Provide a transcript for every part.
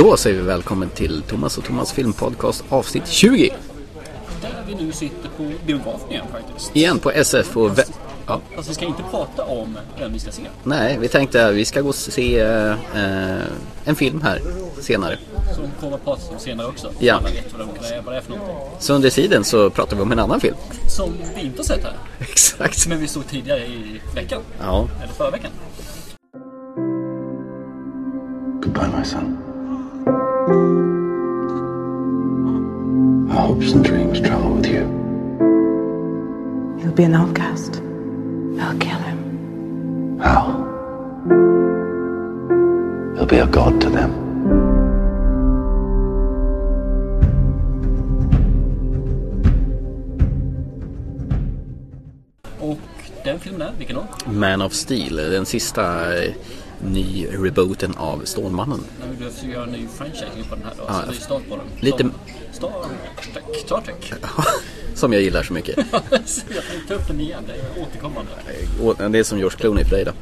Då säger vi välkommen till Thomas och Thomas filmpodcast avsnitt 20. Där vi nu sitter på biografen igen faktiskt. Igen på SF och... Vä- ja. Fast vi ska inte prata om den vi ska se. Nej, vi tänkte att vi ska gå och se eh, en film här senare. Som kommer att pratas om senare också. Ja. Alla vet vad, de, vad det är för någonting. Så under tiden så pratar vi om en annan film. Som vi inte har sett här. Exakt. Men vi såg tidigare i veckan. Ja. Eller förra veckan. Goodbye, my son. Our hopes and dreams travel with you. He'll be an outcast. I'll kill him. How? He'll be a god to them. Och den filmen är, vilken då? Man of Steel, den sista ny rebooten av Stålmannen. När vi behöver göra en ny franchising på den här då. Ja, så ny start på den. lite- Star. Star Trek. Som jag gillar så mycket. Jag tänkte upp den igen. Det är återkommande. Och det är som George Clooney för dig då.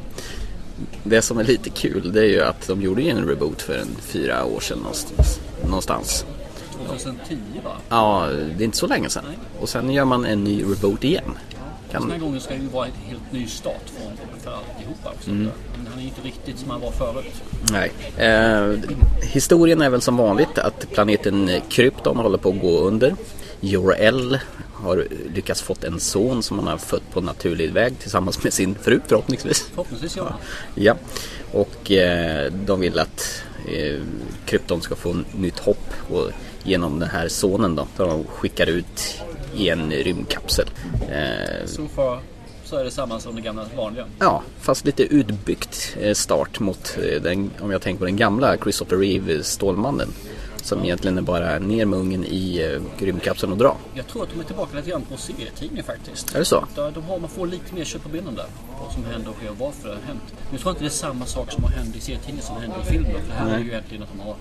Det som är lite kul det är ju att de gjorde ju en reboot för en fyra år sedan någonstans. någonstans. 2010 va? Ja, det är inte så länge sedan. Och sen gör man en ny reboot igen. Den här Kan... gången ska det ju vara en helt ny start för, för alltihopa också. Mm. Men han är inte riktigt som han var förut. Nej. Eh, historien är väl som vanligt att planeten Krypton håller på att gå under. Jor-El har lyckats fått en son som han har fött på naturlig väg tillsammans med sin fru förhoppningsvis. Förhoppningsvis ja. Ja, och eh, de vill att eh, Krypton ska få nytt hopp och genom den här sonen då, de skickar ut i en rymdkapsel. Eh, Så far så är det samma som det gamla vanliga. ja, fast lite utbyggt eh, start mot eh, den, om jag tänker på den gamla Christopher Reeve Stålmannen. Som egentligen är bara ner med ungen i rymdkapseln och dra. Jag tror att de är tillbaka lite grann på serietidningen faktiskt. Är det så? De har, man får lite mer kött på benen där. Vad som händer och sker och varför det har hänt. Jag tror inte det är samma sak som har hänt i serietidningen som händer i filmen. För det här är ju egentligen att de har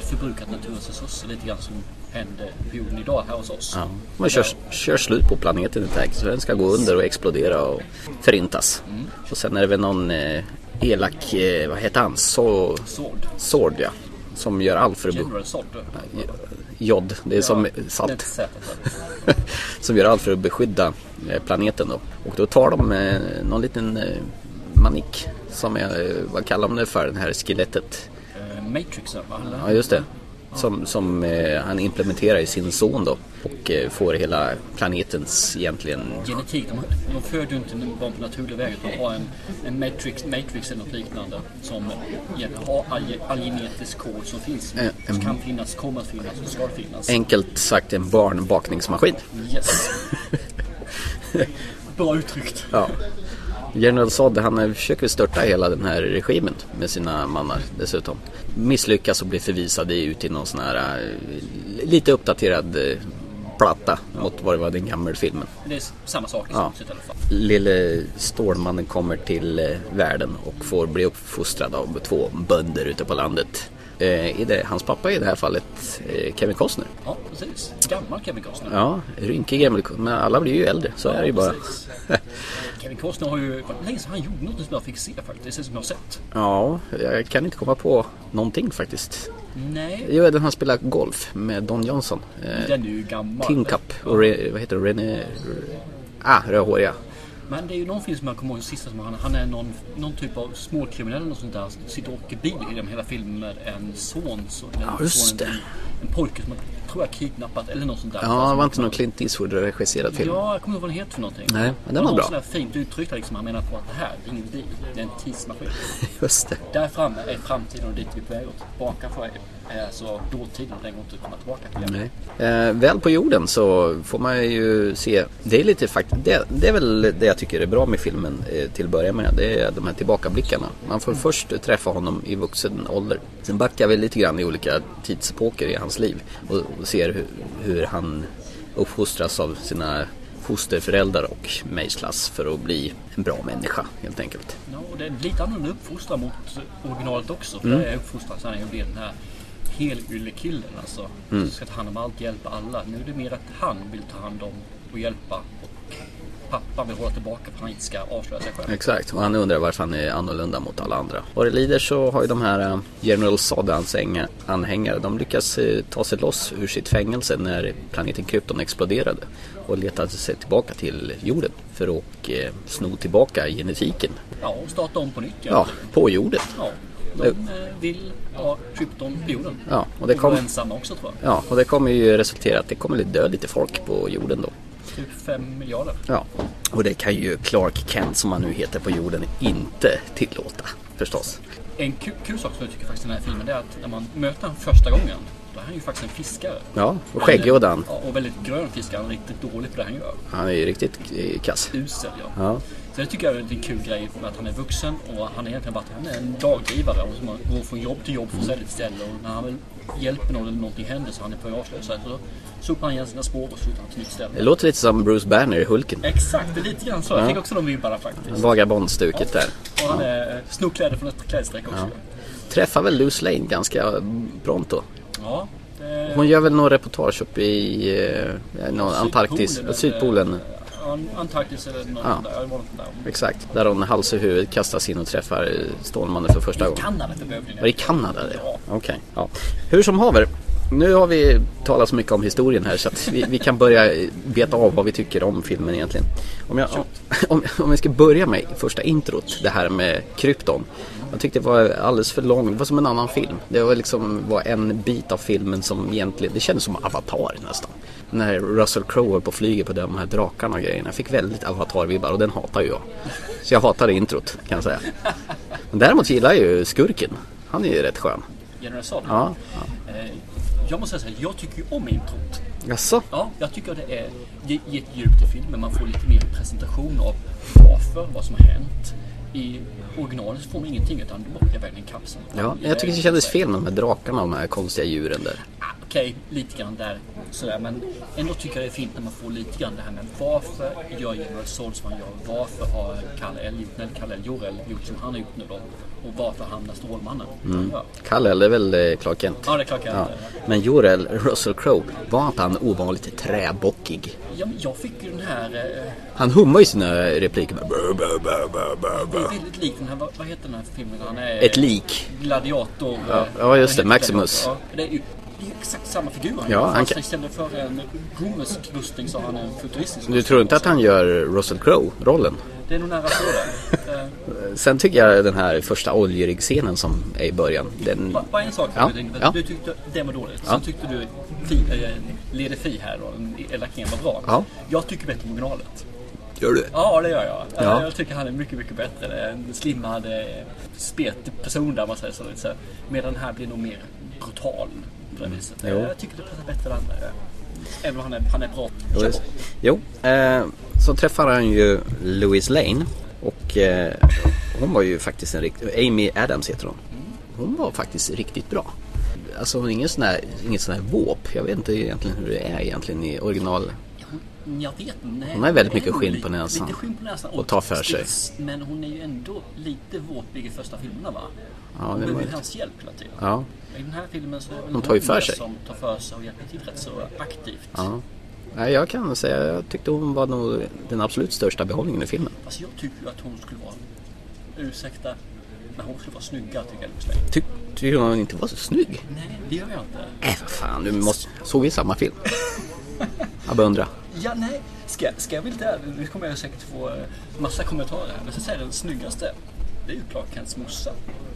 förbrukat naturens resurser lite grann som händer på jorden idag här hos oss. Ja. Man kör, kör slut på planeten tag så den ska gå under och explodera och förintas. Och sen är det väl någon eh, elak, eh, vad heter han? Så, Sword. Sword ja. Som gör allt för att... General Sword. Jod, det är som Ja, salt. sätt att- som gör allt för att beskydda eh, planeten då. Och då tar de eh, någon liten eh, manik. Som är, eh, vad kallar de det för, det här skelettet? Matrix va? Eller? Ja just det. Som, som eh, han implementerar i sin son då. Och eh, får hela planetens egentligen Genetik, de, de föder ju inte barn på naturlig väg utan har en, en matrix, matrix eller något liknande som har all, all genetisk kod som finns. Eh, som en- kan finnas, kommer att finnas och ska finnas. enkelt sagt en barnbakningsmaskin. Yes. Bra uttryckt. Ja. General Zod han försöker störta hela den här regimen med sina mannar dessutom. Misslyckas och blir förvisad ut i någon sån här eh, lite uppdaterad eh, platta mot vad det var den gamla filmen. Det är samma sak i Ja. stort sett i alla fall. Lille Stålmannen kommer till eh, världen och får bli uppfostrad av två bönder ute på landet. Eh, i det, hans pappa i det här fallet eh, Kevin Costner. Ja, precis. Gammal Kevin Costner. Ja, rynkig gammal men alla blir ju äldre. Så är det ju bara. Kevin Costner har ju länge sedan han gjorde något som jag fick se faktiskt. Det som jag har sett. Ja, jag kan inte komma på någonting faktiskt. Nej, Jo, den han spelar golf med Don Johnson. Eh, den är ju gammal. Tin Cup och Re, vad heter det? René... Ah, rödhåriga. Men det är ju någon film som jag kommer ihåg sista som han, han är någon, någon typ av småkriminell eller något sånt där. Sitter och åker bil genom hela filmen med en son. Så, Ja, just det. En, en pojke som jag tror jag kidnappat eller något sånt där. Ja, det var inte någon Clint Eastwood regisserad film. Ja, jag kommer inte ihåg vad den heter för någonting. Nej, men den var har bra. sådär fint uttryckt liksom. Han menar på att det här är ingen bil. Det är en tidsmaskin. Just det. Där framme är framtiden och dit vi är på väg åt. Bakanför är alltså dåtiden och den går inte att komma tillbaka till. Nej. Eh, väl på jorden så får man ju se, det är lite fakt det, det är väl det jag tycker är bra med filmen eh, till att börja med. Det är de här tillbakablickarna. Man får först träffa honom i vuxen ålder. Sen backar vi lite grann i olika tidsepoker i hans liv och, och ser hur, hur han uppfostras av sina fosterföräldrar och mejslas för att bli en bra människa helt enkelt. Ja, och det är lite annorlunda uppfostran mot originalet också. För Mm. där är uppfostran så han är ju den här helyllekillen alltså. Mm. Som ska ta hand om allt, hjälpa alla. Nu är det mer att han vill ta hand om och hjälpa och pappan vill hålla tillbaka för att han inte ska avslöja sig själv. Exakt, och han undrar varför han är annorlunda mot alla andra. Vad det lider så har ju de här eh, General Zod anhängare, de lyckas eh, ta sig loss ur sitt fängelse när planeten Krypton exploderade och letade sig tillbaka till jorden för att eh, sno tillbaka genetiken. Ja, och starta om på nytt. Ja, på jorden. Ja, de eh, vill ha krypton på jorden. Ja, och det och vara kom- ensamma också tror jag. Ja, och det kommer ju resultera att det kommer att dö lite folk på jorden då. Typ 5 miljarder. Ja, och det kan ju Clark Kent som han nu heter på jorden inte tillåta förstås. En kul, kul sak som jag tycker faktiskt i den här filmen är att när man möter honom första gången då är han ju faktiskt en fiskare. Ja, och skäggig. Ja, och väldigt grön fiskare. Han är riktigt dålig på det han gör. Han är ju riktigt eh, kass. Usel ja. Ja. Så det tycker jag är en kul grej med att han är vuxen och han är egentligen bara han är en daggivare och som går från jobb till jobb från ställe till ställe och när han väl hjälper någon eller någonting händer så han är på sig så sopar han igen sina spår och slutar till nytt ställe. Det låter lite som Bruce Banner i Hulken. Exakt, det är lite grann så. Jag fick också de vibbarna faktiskt. Vagabondstuket där. Och han är snokläder från ett klädstreck också. Träffar väl Luce Lane ganska pronto. Ja. det- Hon gör väl någon reportage uppe i eh, någon Antarktis, eller- Sydpolen. Antarktis eller något Ja. där. Det där. Exakt, där hon hals i huvudet kastas in och träffar Stålmannen för första I gången. Kanada för bövningen. Var det i Kanada det? Ja. Okej. Ja. Hur som haver. Nu har vi talat så mycket om historien här så att vi, vi kan börja beta av vad vi tycker om filmen egentligen. Om, jag, om, om vi ska börja med första introt, det här med krypton. Jag tyckte det var alldeles för långt, det var som en annan film. Det var liksom var en bit av filmen som egentligen, det kändes som Avatar nästan. När Russell Crowe var på flyget på de här drakarna och grejerna. Jag fick väldigt Avatar-vibbar och den hatar ju jag. Så jag hatade introt kan jag säga. Men däremot gillar jag ju skurken. Han är ju rätt skön. General Zod. Ja. Eh, Jag måste säga jag tycker ju om introt. Jaså? Ja, jag tycker det är ge, ge ett djup till filmen. Man får lite mer presentation av varför, vad som har hänt. I originalet så får man ingenting utan åker iväg i en kapsel. Ja, jag tycker det kändes fel med de här drakarna och de här konstiga djuren där. Okej, lite grann där sådär. Men ändå tycker jag det är fint när man får lite grann det här med varför gör General Zod som han gör? Varför har Kalle L gjort, eller. Jorel gjort som han har gjort nu då? Och varför hamnar Stålmannen där han gör? Kalle, det är väl eh, Clark Kent? Ja, det är klart jag Ja. Men Jorel, Russell Crowe, var inte han ovanligt träbockig? Ja, men jag fick ju den här... Eh, Han hummar ju sina repliker. bara, "Bö, bö, bö, bö, bö, det är bö." väldigt likt den här, vad, vad heter den här filmen? Han är Ett lik. gladiator. Ja, eh, ja, just det, Maximus. Ja, det är exakt samma figur han Ja, han kan- istället för en romersk rustning så har han en futuristisk Du tror inte att han gör Russell Crowe-rollen? Det är nog nära på det. Eh, Sen tycker jag den här första oljeriggscenen som är i början. Den, Bara bara en sak. Ja, Ja. Du tyckte den var dåligt. Ja. Sen tyckte du fi, äh, Lede Fi här då, elakingen var bra. Ja. Jag tycker bättre om originalet. gör du? Ja, det gör jag. Ja. Jag tycker han är mycket, mycket bättre. En slimmad, eh, spet person där man säger så. så. Medan den här blir nog mer brutal på det viset. Jo. Jag tycker det passar bättre än andra. Även om han är, han är bra. Jo. Jo, eh, så träffar han ju Louise Lane och eh, hon var ju faktiskt en riktig, Amy Adams heter hon. Hon var faktiskt riktigt bra. Alltså hon är ingen sån här, inget sån här våp. Jag vet inte egentligen hur det är egentligen i original. Jag vet nej, Hon har väldigt mycket skinn på näsan. Lite skinn på näsan. Och tar för sig. Men hon är ju ändå lite våpig i första filmerna va? Ja, hon behöver ju hans hjälp hela tiden. Ja, I den här filmen så är det Hon tar ju för sig. som tar för sig och hjälper till rätt så aktivt. ja. Nej, jag kan säga, jag tyckte hon var nog den absolut största behållningen i filmen. Fast jag tycker ju att hon skulle vara, ursäkta, men hon skulle vara snyggare tycker jag Lane. Ty, tycker hon inte var så snygg? Nej, det gör jag inte. Äh, vad fan, du måste... Såg vi samma film? Jag beundrar. Ja, nej. Ska, ska jag vara lite ärlig, nu kommer jag säkert få eh, massa kommentarer här. Men så säger den snyggaste, det är ju Clark Kents morsa.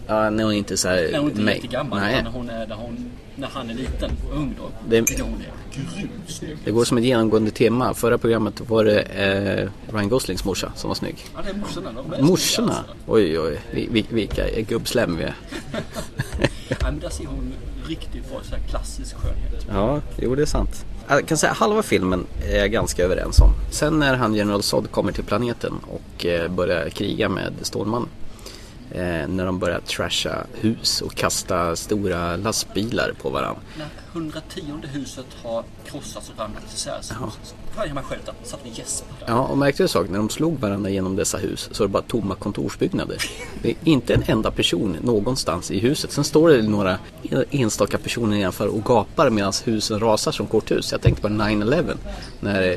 Ja, när hon inte så här... När hon inte är mig- jättegammal, Nej. när, hon är, när, hon, när han är liten och ung då. Det- hon är grymt snygg. Det går som ett genomgående tema. Förra programmet var det eh, Ryan Goslings morsa som var snygg. Ja, det är morsorna. De är Morsorna? snygga, alltså. Oj, oj, vi- vi- vilka gubbslem vi är. Ja, men där ser hon riktigt bra, så här klassisk skönhet. Ja, jo det är sant. Jag kan säga halva filmen är jag ganska överens om. Sen när han General Zod kommer till planeten och eh, börjar kriga med Stålmannen. Eh, när de börjar trasha hus och kasta stora lastbilar på varandra. När 110 huset har krossats och ramlat isär så hör jag mig själv satt och gäspade. Ja, och märkte du sak? När de slog varandra genom dessa hus så är det bara tomma kontorsbyggnader. Det är inte en enda person någonstans i huset. Sen står det några enstaka personer nedanför och gapar medan husen rasar som korthus. Jag tänkte på 9-11 när eh,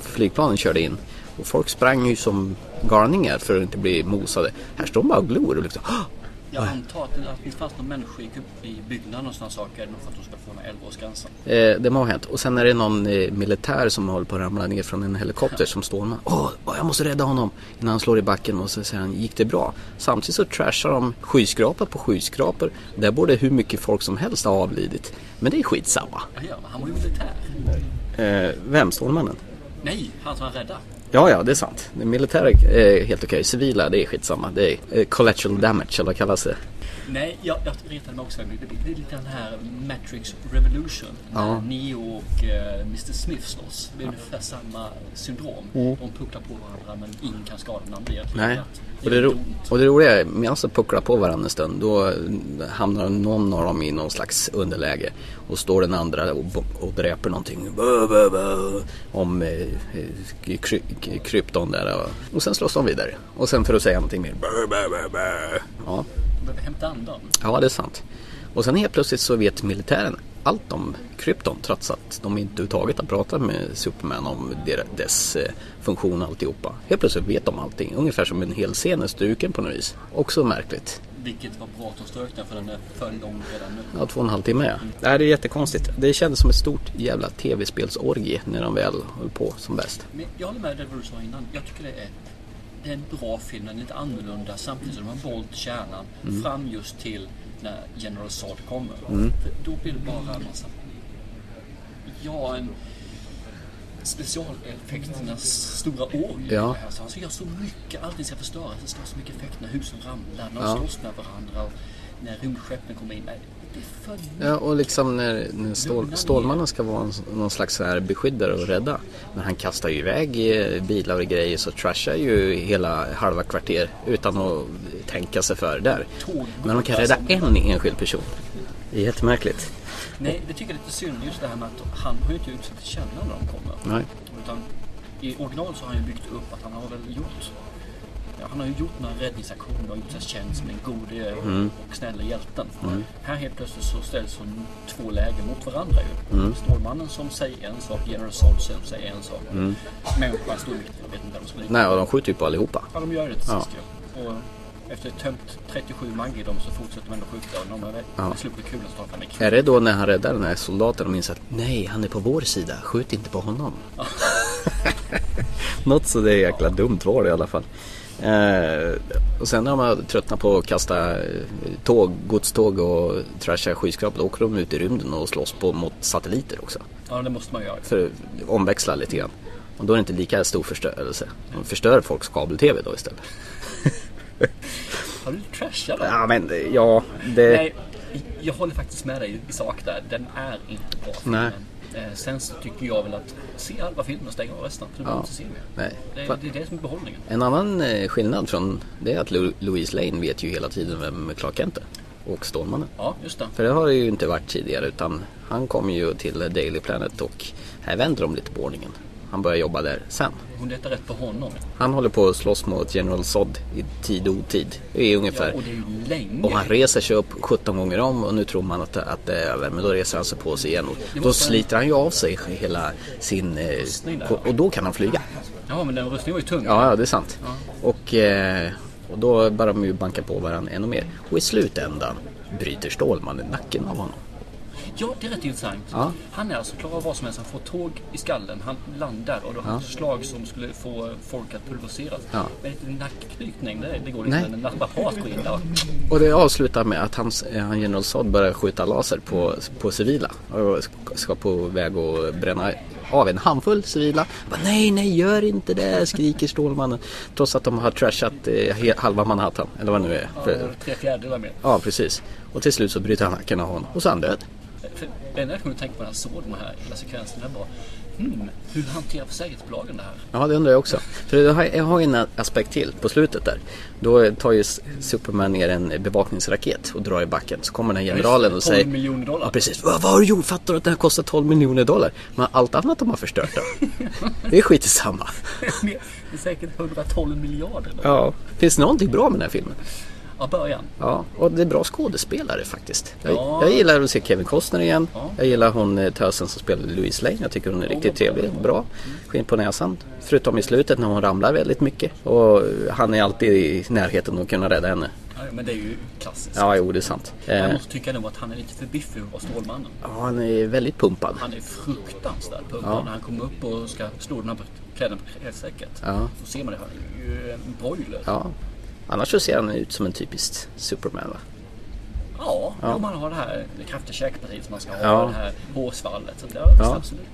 flygplanen körde in. Och folk sprang ju som galningar för att inte bli mosade. Här står de bara och glor och liksom! Jag antar att det, att det inte fanns någon människa i, byggnaden och sådana saker. För att de ska få den här 11-årsgränsen. Eh, det må ha hänt. Och sen är det någon eh, militär som håller på att ramla ner från en helikopter som står med. Åh, åh, jag måste rädda honom. Innan han slår i backen och så säger han, gick det bra? Samtidigt så trashar de skyskrapa på skyskrapor. Där borde hur mycket folk som helst ha avlidit. Men det är skitsamma. Ja, han var ju militär. Eh, vem? Stålmannen? Nej, han som han räddade. Ja, ja, det är sant. Det militära är helt okej. Civila, det är skitsamma. Det är eh, collateral damage, eller vad kallas det? Nej, jag, jag retade mig också. Det, är lite den här Matrix Revolution. När Ja. Neo och eh, Mr Smith slåss. Det är ungefär samma syndrom. De pucklar på varandra men ingen kan skada den andra egentligen. Mm. Nej. Och det, och det roliga är, medan de pucklar på varandra en stund, då hamnar någon av dem i någon slags underläge. Och står den andra och, och dräper någonting bö, bö, bö, om eh, eh, kry, krypton där. Och, och sen slåss de vidare. Och sen för att säga någonting mer. Ja. Behöver hämta andan. ja, det är sant. Och sen helt plötsligt så vet militären allt om krypton trots att de inte överhuvudtaget har pratat med Superman om dess eh, funktion och alltihopa. Helt plötsligt vet de allting. Ungefär som en hel scen är struken på något vis. Också märkligt. Vilket var bra att de strök den för den är för lång redan nu. Ja, två och en halv timme ja. Det här är jättekonstigt. Det kändes som ett stort jävla tv-spelsorgie när de väl höll på som bäst. Men jag håller med det du sa innan. Jag tycker det är, det är en bra film. Den är lite annorlunda samtidigt som de har valt kärnan Mm. fram just till när General Zod kommer. För då blir det bara en massa... Ja, en specialeffekternas stora år. Ja. det här. Så han ska göra så mycket, allting ska förstöras. Det ska vara så mycket effekter när husen ramlar, när de Ja. slåss med varandra och när rymdskeppen kommer in. Ja, och liksom när, när stål, Stålmannen ska vara en, någon slags så här beskyddare och rädda. Men han kastar ju iväg eh, bilar och grejer så trashar ju hela halva kvarter utan att tänka sig för där. Men de kan rädda en enskild person. Det är jättemärkligt. Nej, det tycker jag är lite synd. Just det här med att han har ju inte utsett till känna när de kommer. Nej. Utan i original så har han ju byggt upp att han har väl gjort ja, han har ju gjort några räddningsaktioner och gjort sig känd som en god eh, Mm. och snälla hjälten. Här helt plötsligt så ställs hon två läger mot varandra ju. Mm. Stålmannen som säger en sak, General Zod som säger en sak. Människan står mitt, jag vet inte ska lika. Mm. Nej, och de skjuter ju på allihopa. Ja, de gör det till Ja. sist ju. Och efter tömt 37 mag i dem så fortsätter de ändå skjuta och de Ja. har slut på kulan så tar han Är det då när han räddar den här soldaten och inser att nej, han är på vår sida, skjut inte på honom. Något så det är jäkla dumt var det i alla fall. Eh, och sen när de har tröttnat på att kasta eh, tåg, godståg och trasha skyskrapor, då åker de ut i rymden och slåss på, mot satelliter också. Ja, det måste man göra. För att omväxla lite grann. Och då är det inte lika stor förstörelse. De förstör folks kabel-tv då istället. Har du trashat den? Ja men ja, det... Nej, jag håller faktiskt med dig i sak där. Den är inte bra filmen. Eh, sen så tycker jag väl att se halva filmen och stänga av resten. För du behöver Ja. inte se mer. Nej. Det, det är det som är behållningen. En annan eh, skillnad från det är att Lo- Louise Lane vet ju hela tiden vem Clark Kent är. Och Stålmannen. Ja, just det. För det har det ju inte varit tidigare utan han kom ju till Daily Planet och här vänder de lite på ordningen. Han börjar jobba där sen. Hon letar rätt på honom. Han håller på att slåss mot General Zod i tid och otid. Det är Ja, ungefär. och det är länge. Och han reser sig upp 17 gånger om och nu tror man att, att det är över. Men då reser han sig på sig igen. Och då sliter han ju av sig hela sin... Eh, och då kan han flyga. Ja, men den rustningen var ju tung. Ja, ja det är sant. Och, eh, och då börjar de ju banka på varandra ännu mer. Och i slutändan bryter Stålmannen nacken av honom. Ja, det är rätt intressant. Ja. Han är alltså klar av vad som helst. Han får tåg i skallen. Han landar och då har han ett slag som skulle få folk att pulveriseras. Ja. Men lite nackknytning, det, det går inte. Nej. En naprapat går in där. Och det avslutar med att han, han General Zod börjar skjuta laser på, på civila. Och ska på väg att bränna av en handfull civila. Bara, nej, nej, gör inte det, skriker Stålmannen. Trots att de har trashat eh, halva Manhattan. Eller vad det nu är. Ja, tre fjärdedelar mer. ja, precis. Och till slut så bryter han nacken av honom. Och så är han död. Det enda jag kunde tänka på när jag såg de här hela sekvensen där var hmm, hur hanterar försäkringsbolagen det här? Ja, det undrar jag också. För jag har, jag har en aspekt till på slutet där. Då tar ju Superman ner en bevakningsraket och drar i backen. Så kommer den här generalen och 12 säger... miljoner dollar. Ja, precis. Vad, vad har du gjort? Fattar du att det här kostar 12 miljoner dollar? Men allt annat de har förstört då? Det är skit samma. det är säkert 112 miljarder. då. Ja. Finns det någonting bra med den här filmen? Ja, början. Ja, och det är bra skådespelare faktiskt. Jag, Ja. jag gillar att se Kevin Costner igen. Ja. Jag gillar hon eh, tösen som spelar Louise Lane. Jag tycker hon är riktigt trevlig. Bra. Skinn på näsan. Förutom i slutet när hon ramlar väldigt mycket. Och han är alltid i närheten att kunna rädda henne. Ja, men det är ju klassiskt. Ja, jo det är sant. Jag Eh, måste tycka nog att han är lite för biffig och Stålmannen. ja, han är väldigt pumpad. Han är fruktansvärt pumpad Ja. när han kommer upp och ska slå den här kläderna på klädsäcket. Ja. Då ser man det, han är ju en broiler. Ja. Annars så ser han ut som en typisk Superman va? Ja, om man har det här kraftiga käkpartiet som man ska ha, Ja. det här hårsvallet. Så det, ja, Ja. absolut.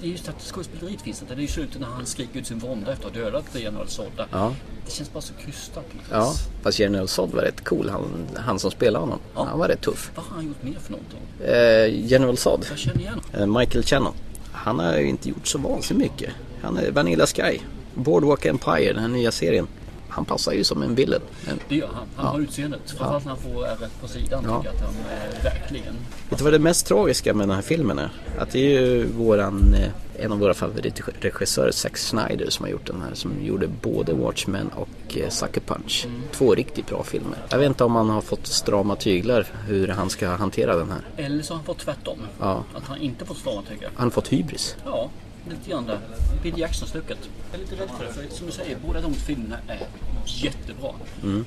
Det är just att skådespeleriet finns inte. Det är ju slutet när han skriker ut sin vånda efter att ha dödat General Sodda. Ja. Det känns bara så krystat något Ja, fast General Zod var rätt cool. Han, han som spelade honom. Ja. Han var rätt tuff. Vad har han gjort mer för någonting? Eh, General Zod, Jag känner igen eh, Michael Shannon. Han har ju inte gjort så vansinnigt mycket. Han är Vanilla Sky, Boardwalk Empire, den här nya serien. Han passar ju som en villain. Det gör han. Han Ja. har utseendet. Framförallt när han får ärret på sidan Ja. tycker jag att han är verkligen... vet du vad det mest tragiska med den här filmen är? Att det är ju våran, eh, en av våra favoritregissörer, Zack Snyder, som har gjort den här. Som gjorde både Watchmen och eh, Sucker Punch. Två riktigt bra filmer. Jag vet inte om han har fått strama tyglar hur han ska hantera den här. Eller så har han fått tvärtom. Ja. Att han inte fått strama tycker Han har fått hybris. Ja, lite grann där. Billy Jackson-stucket. Jag är lite rädd för det, för som du säger, båda de filmerna är jättebra.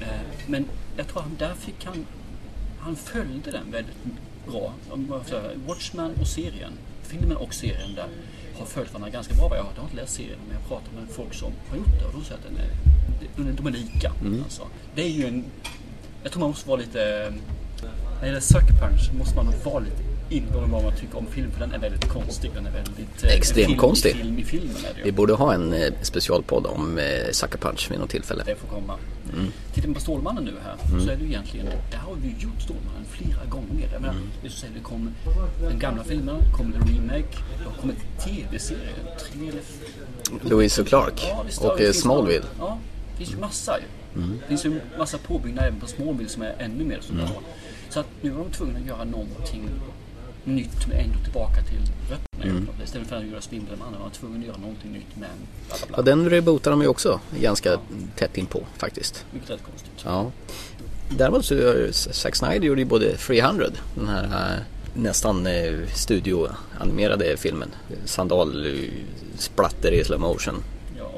Eh, Men jag tror han där fick han... Han följde den väldigt bra. Watchmen och serien, filmen och serien där, har följt varandra ganska bra. Jag har inte läst serien, men jag pratar med folk som har gjort det och de säger att den är, de är, lika. Alltså. Det är ju en... Jag tror man måste vara lite... När det gäller Sucker Punch måste man nog vara lite inberoende av vad man tycker om filmen. För den är väldigt konstig. Den är väldigt... eh, Extremt film, konstig. Film i filmen är det Vi ju. borde ha en eh, specialpodd om eh, Sucker Punch vid något tillfälle. Det får komma. Mm. Tittar man på Stålmannen nu här så är det ju egentligen, där har vi gjort Stålmannen flera gånger. Jag menar, Mm. säga, det kom den gamla filmen, kom en remake, det har kommit tv-serier, tre eller f- Louis och Clark Ja, och eh, Smallville. Mm. Ja, det finns ju massa ju. Det finns ju massa påbyggnader även på Smallville som är ännu mer så bra. Mm. Så att nu var de tvungna att göra någonting nytt men ändå tillbaka till rötterna. Mm. Istället för att göra Spindelmannen var de tvungna att göra någonting nytt men bla bla bla. Ja, den rebootar de ju också ganska tätt inpå faktiskt. Är rätt konstigt. Ja. Däremot så gör Zack Snyder gjorde ju både 300, den här eh, nästan eh, studioanimerade filmen. Sandal, eh, splatter i slow motion.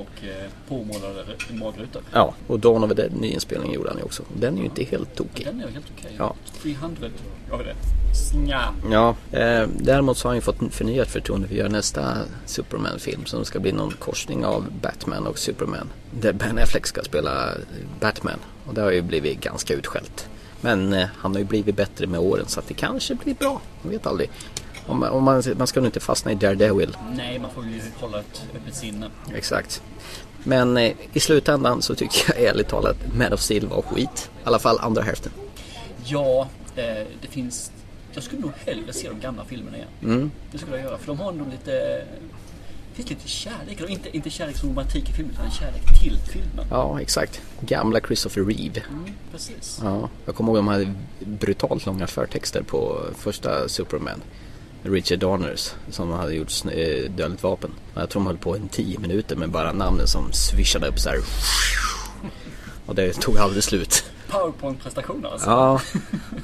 Och eh, påmålade magrutor. Ja, och Dawn of the Dead nyinspelning gjorde han ju också. Den är ju inte helt tokig. Den är helt okej. Ja. 300, jag vet det. Nja. Ja, eh, däremot så har han ju fått förnyat förtroende för att göra nästa Superman-film som ska bli någon korsning av Batman och Superman. Där Ben Affleck ska spela Batman och det har ju blivit ganska utskällt. Men eh, han har ju blivit bättre med åren så att det kanske blir bra. Man vet aldrig. Om, man- man, man ska nog inte fastna i Daredevil. Nej, man får ju hålla ett öppet sinne. Exakt. Men eh, i slutändan så tycker jag ärligt talat Man of Steel var skit. I alla fall andra hälften. Ja, eh, det finns... Jag skulle nog hellre se de gamla filmerna igen. Mm. Det skulle jag göra, för de har nog lite... Det finns lite kärlek, och inte, inte kärlek som romantik i filmen, utan kärlek till filmen. Ja, exakt. Gamla Christopher Reeve. Mm, precis. Ja, jag kommer ihåg de hade brutalt långa förtexter på första Superman. Richard Donners som hade gjort eh, Dödligt vapen. Jag tror de höll på en 10 minuter med bara namnen som swishade upp så här. Och det tog aldrig slut. Powerpoint-prestationer alltså. Ja,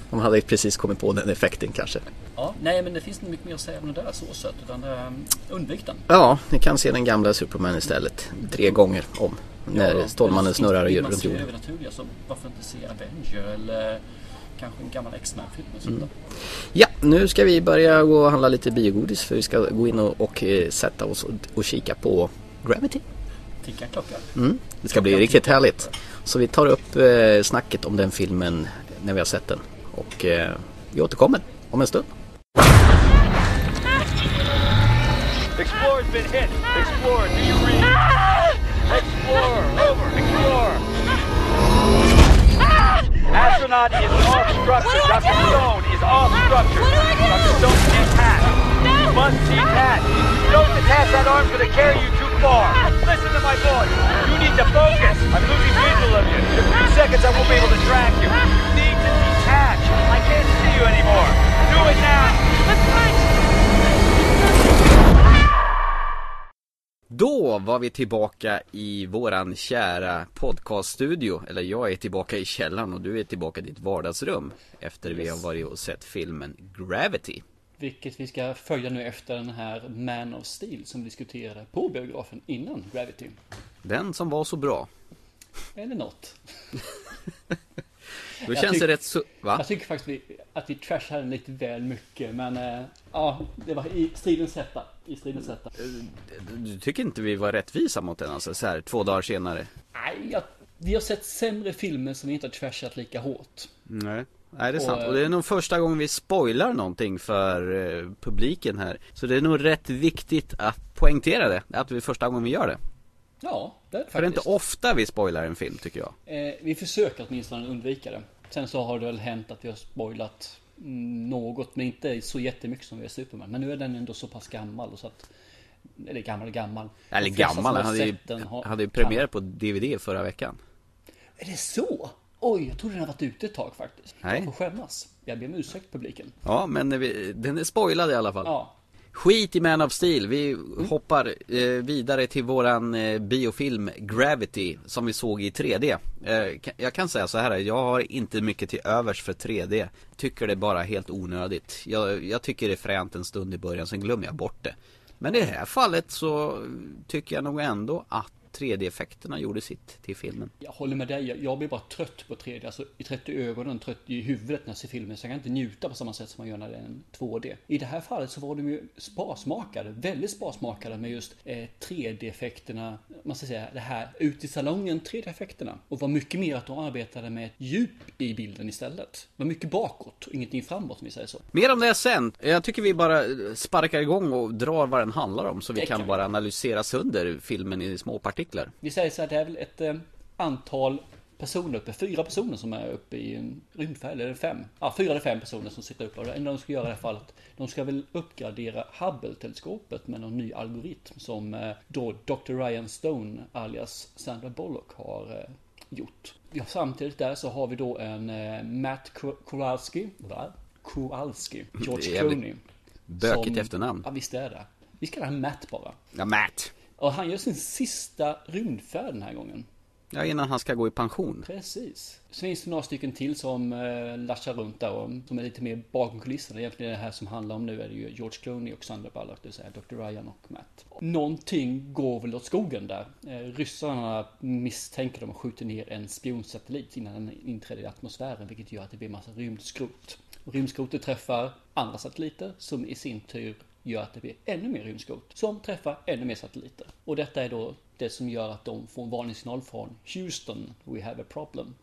de hade precis kommit på den effekten kanske. Ja, nej, men det finns inte mycket mer att säga om det där så sött, utan um, undvik den. Ja, ni kan se den gamla Superman istället. Tre gånger om. När Ja, Stålmannen snurrar vill man runt se jorden. övernaturliga så varför inte se Avenger eller kanske en gammal X-Men-film Mm. Ja, nu ska vi börja gå och handla lite biogodis för vi ska gå in och, och eh, sätta oss och, och kika på Gravity. Tickar en klocka. Mm, det ska bli riktigt härligt. Så vi tar upp eh, snacket om den filmen när vi har sett den. Och eh, vi återkommer om en stund. Explorer's been hit. Explorer, do you read? Explorer, over. Explorer. Astronaut is off structure. What do I Dr. Stone is off ah, structure. What do I do? Dr. Stone detached. No. You must detach. If you don't detach, that arm's going to carry you too far. Ah. Listen to my voice. You need to focus. I'm losing ah. visual of you. In a few seconds, I won't be able to track you. You need to detach. I can't see you anymore. Do it now. But Punch! Då var vi tillbaka i våran kära podcaststudio. Eller jag är tillbaka i källaren och du är tillbaka i ditt vardagsrum. Efter vi har varit och sett filmen Gravity. Vilket vi ska följa nu efter den här Man of Steel som vi diskuterade på biografen innan Gravity. Den som var så bra. Eller något. Då Jag känns tyck- det rätt så... Va? Jag tycker faktiskt vi, att vi trashade den lite väl mycket. Men eh, ja, det var i stridens hetta. I stridens hetta. Du tycker inte vi var rättvisa mot den alltså, så här två dagar senare? Nej, jag, vi har sett sämre filmer som vi inte har trashat lika hårt. Nej. Nej det är Och, sant. eh, Och det är nog första gången vi spoilar någonting för eh, publiken här. Så det är nog rätt viktigt att poängtera det. Att det är första gången vi gör det. Ja, det är det För det är inte faktiskt. ofta vi spoilar en film tycker jag. Eh, vi försöker åtminstone undvika det. Sen så har det väl hänt att vi har spoilat mm, något, men inte så jättemycket som vi har Superman. Men nu är den ändå så pass gammal så att... Eller gammal och gammal. Eller gammal, han har hade ju, den har- hade ju premiär på DVD förra veckan. Är det så? Oj, jag trodde den har varit ute ett tag faktiskt. Nej. Jag får skämmas. Jag ber om ursäkt publiken. Ja, men vi, den är spoilad i alla fall. Ja. Skit i Man of Steel, vi hoppar eh, vidare till våran eh, biofilm Gravity som vi såg i 3D. Eh, jag kan säga så här, jag har inte mycket till övers för 3D. Tycker det är bara helt onödigt. Jag, jag tycker det är fränt en stund i början, sen glömmer jag bort det. Men i det här fallet så tycker jag nog ändå att 3D-effekterna gjorde sitt till filmen. Jag håller med dig. Jag- Jag blir bara trött på 3D. Alltså i trött i ögonen, trött i huvudet när jag ser filmen. Så jag kan inte njuta på samma sätt som man gör när det är en 2D. I det här fallet så var de ju sparsmakade. Väldigt sparsmakade med just eh, 3D-effekterna. Man ska säga det här ute i salongen 3D-effekterna. Och var mycket mer att de arbetade med ett djup i bilden istället. Det var mycket bakåt och ingenting framåt om vi säger så. Mer om det sen. Jag tycker vi bara sparkar igång och drar vad den handlar om så vi kan kan bara analysera sönder filmen i små partiklar. Vi säger så här, det är väl ett eh, antal personer uppe, fyra personer som är uppe i en rymdfärd, eller fem? Ja, fyra eller fem personer som sitter uppe. Och det enda de ska göra i det här fallet, de ska väl uppgradera Hubble-teleskopet med någon ny algoritm som eh, då Dr. Ryan Stone alias Sandra Bullock har eh, gjort. Ja, samtidigt där så har vi då en eh, Matt Ko- Kowalski, va? Kowalski, George är jävligt Clooney. Bökigt som- efternamn. Ja, visst är det. Vi ska kalla honom Matt bara. Ja, Matt. Och han gör sin sista rymdfärd den här gången. Ja, innan han ska gå i pension. Precis. Så finns det några stycken till som eh, laschar runt där och som är lite mer bakom kulisserna. Egentligen det här som handlar om nu är det ju George Clooney och Sandra Bullock, det vill säga Dr. Ryan och Matt. Någonting går väl åt skogen där. Eh, ryssarna misstänker de och skjuter ner en spionsatellit innan den inträder i atmosfären, vilket gör att det blir massa rymdskrot. Och rymdskrotet träffar andra satelliter som i sin tur gör att det blir ännu mer rymdskrot som träffar ännu mer satelliter. Och detta är då det som gör att de får en varningssignal från Houston, we have a problem.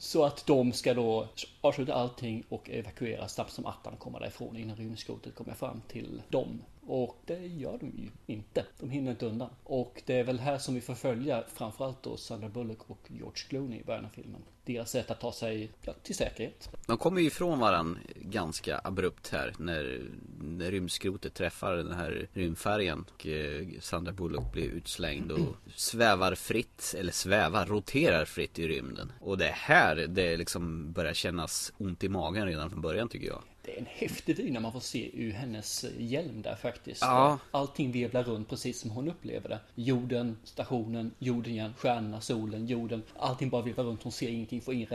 Så att de ska då avsluta allting och evakuera snabbt som attan och komma därifrån innan rymdskrotet kommer fram till dem. Och det gör de ju inte. De hinner inte undan. Och det är väl här som vi får följa framförallt då Sandra Bullock och George Clooney i början av filmen. Deras sätt att ta sig ja, till säkerhet. De kommer ju ifrån varandra ganska abrupt här när, när rymdskrotet träffar den här rymdfärjan och eh, Sandra Bullock blir utslängd och svävar fritt, eller svävar, roterar fritt i rymden. Och det är här det liksom börjar kännas ont i magen redan från början tycker jag. Det är en häftig vy när man får se ur hennes hjälm där faktiskt. Ja. Allting vevlar runt precis som hon upplever det. Jorden, stationen, jorden igen, stjärnorna, solen, jorden. Allting bara vevlar runt. Hon ser ingenting, får ingen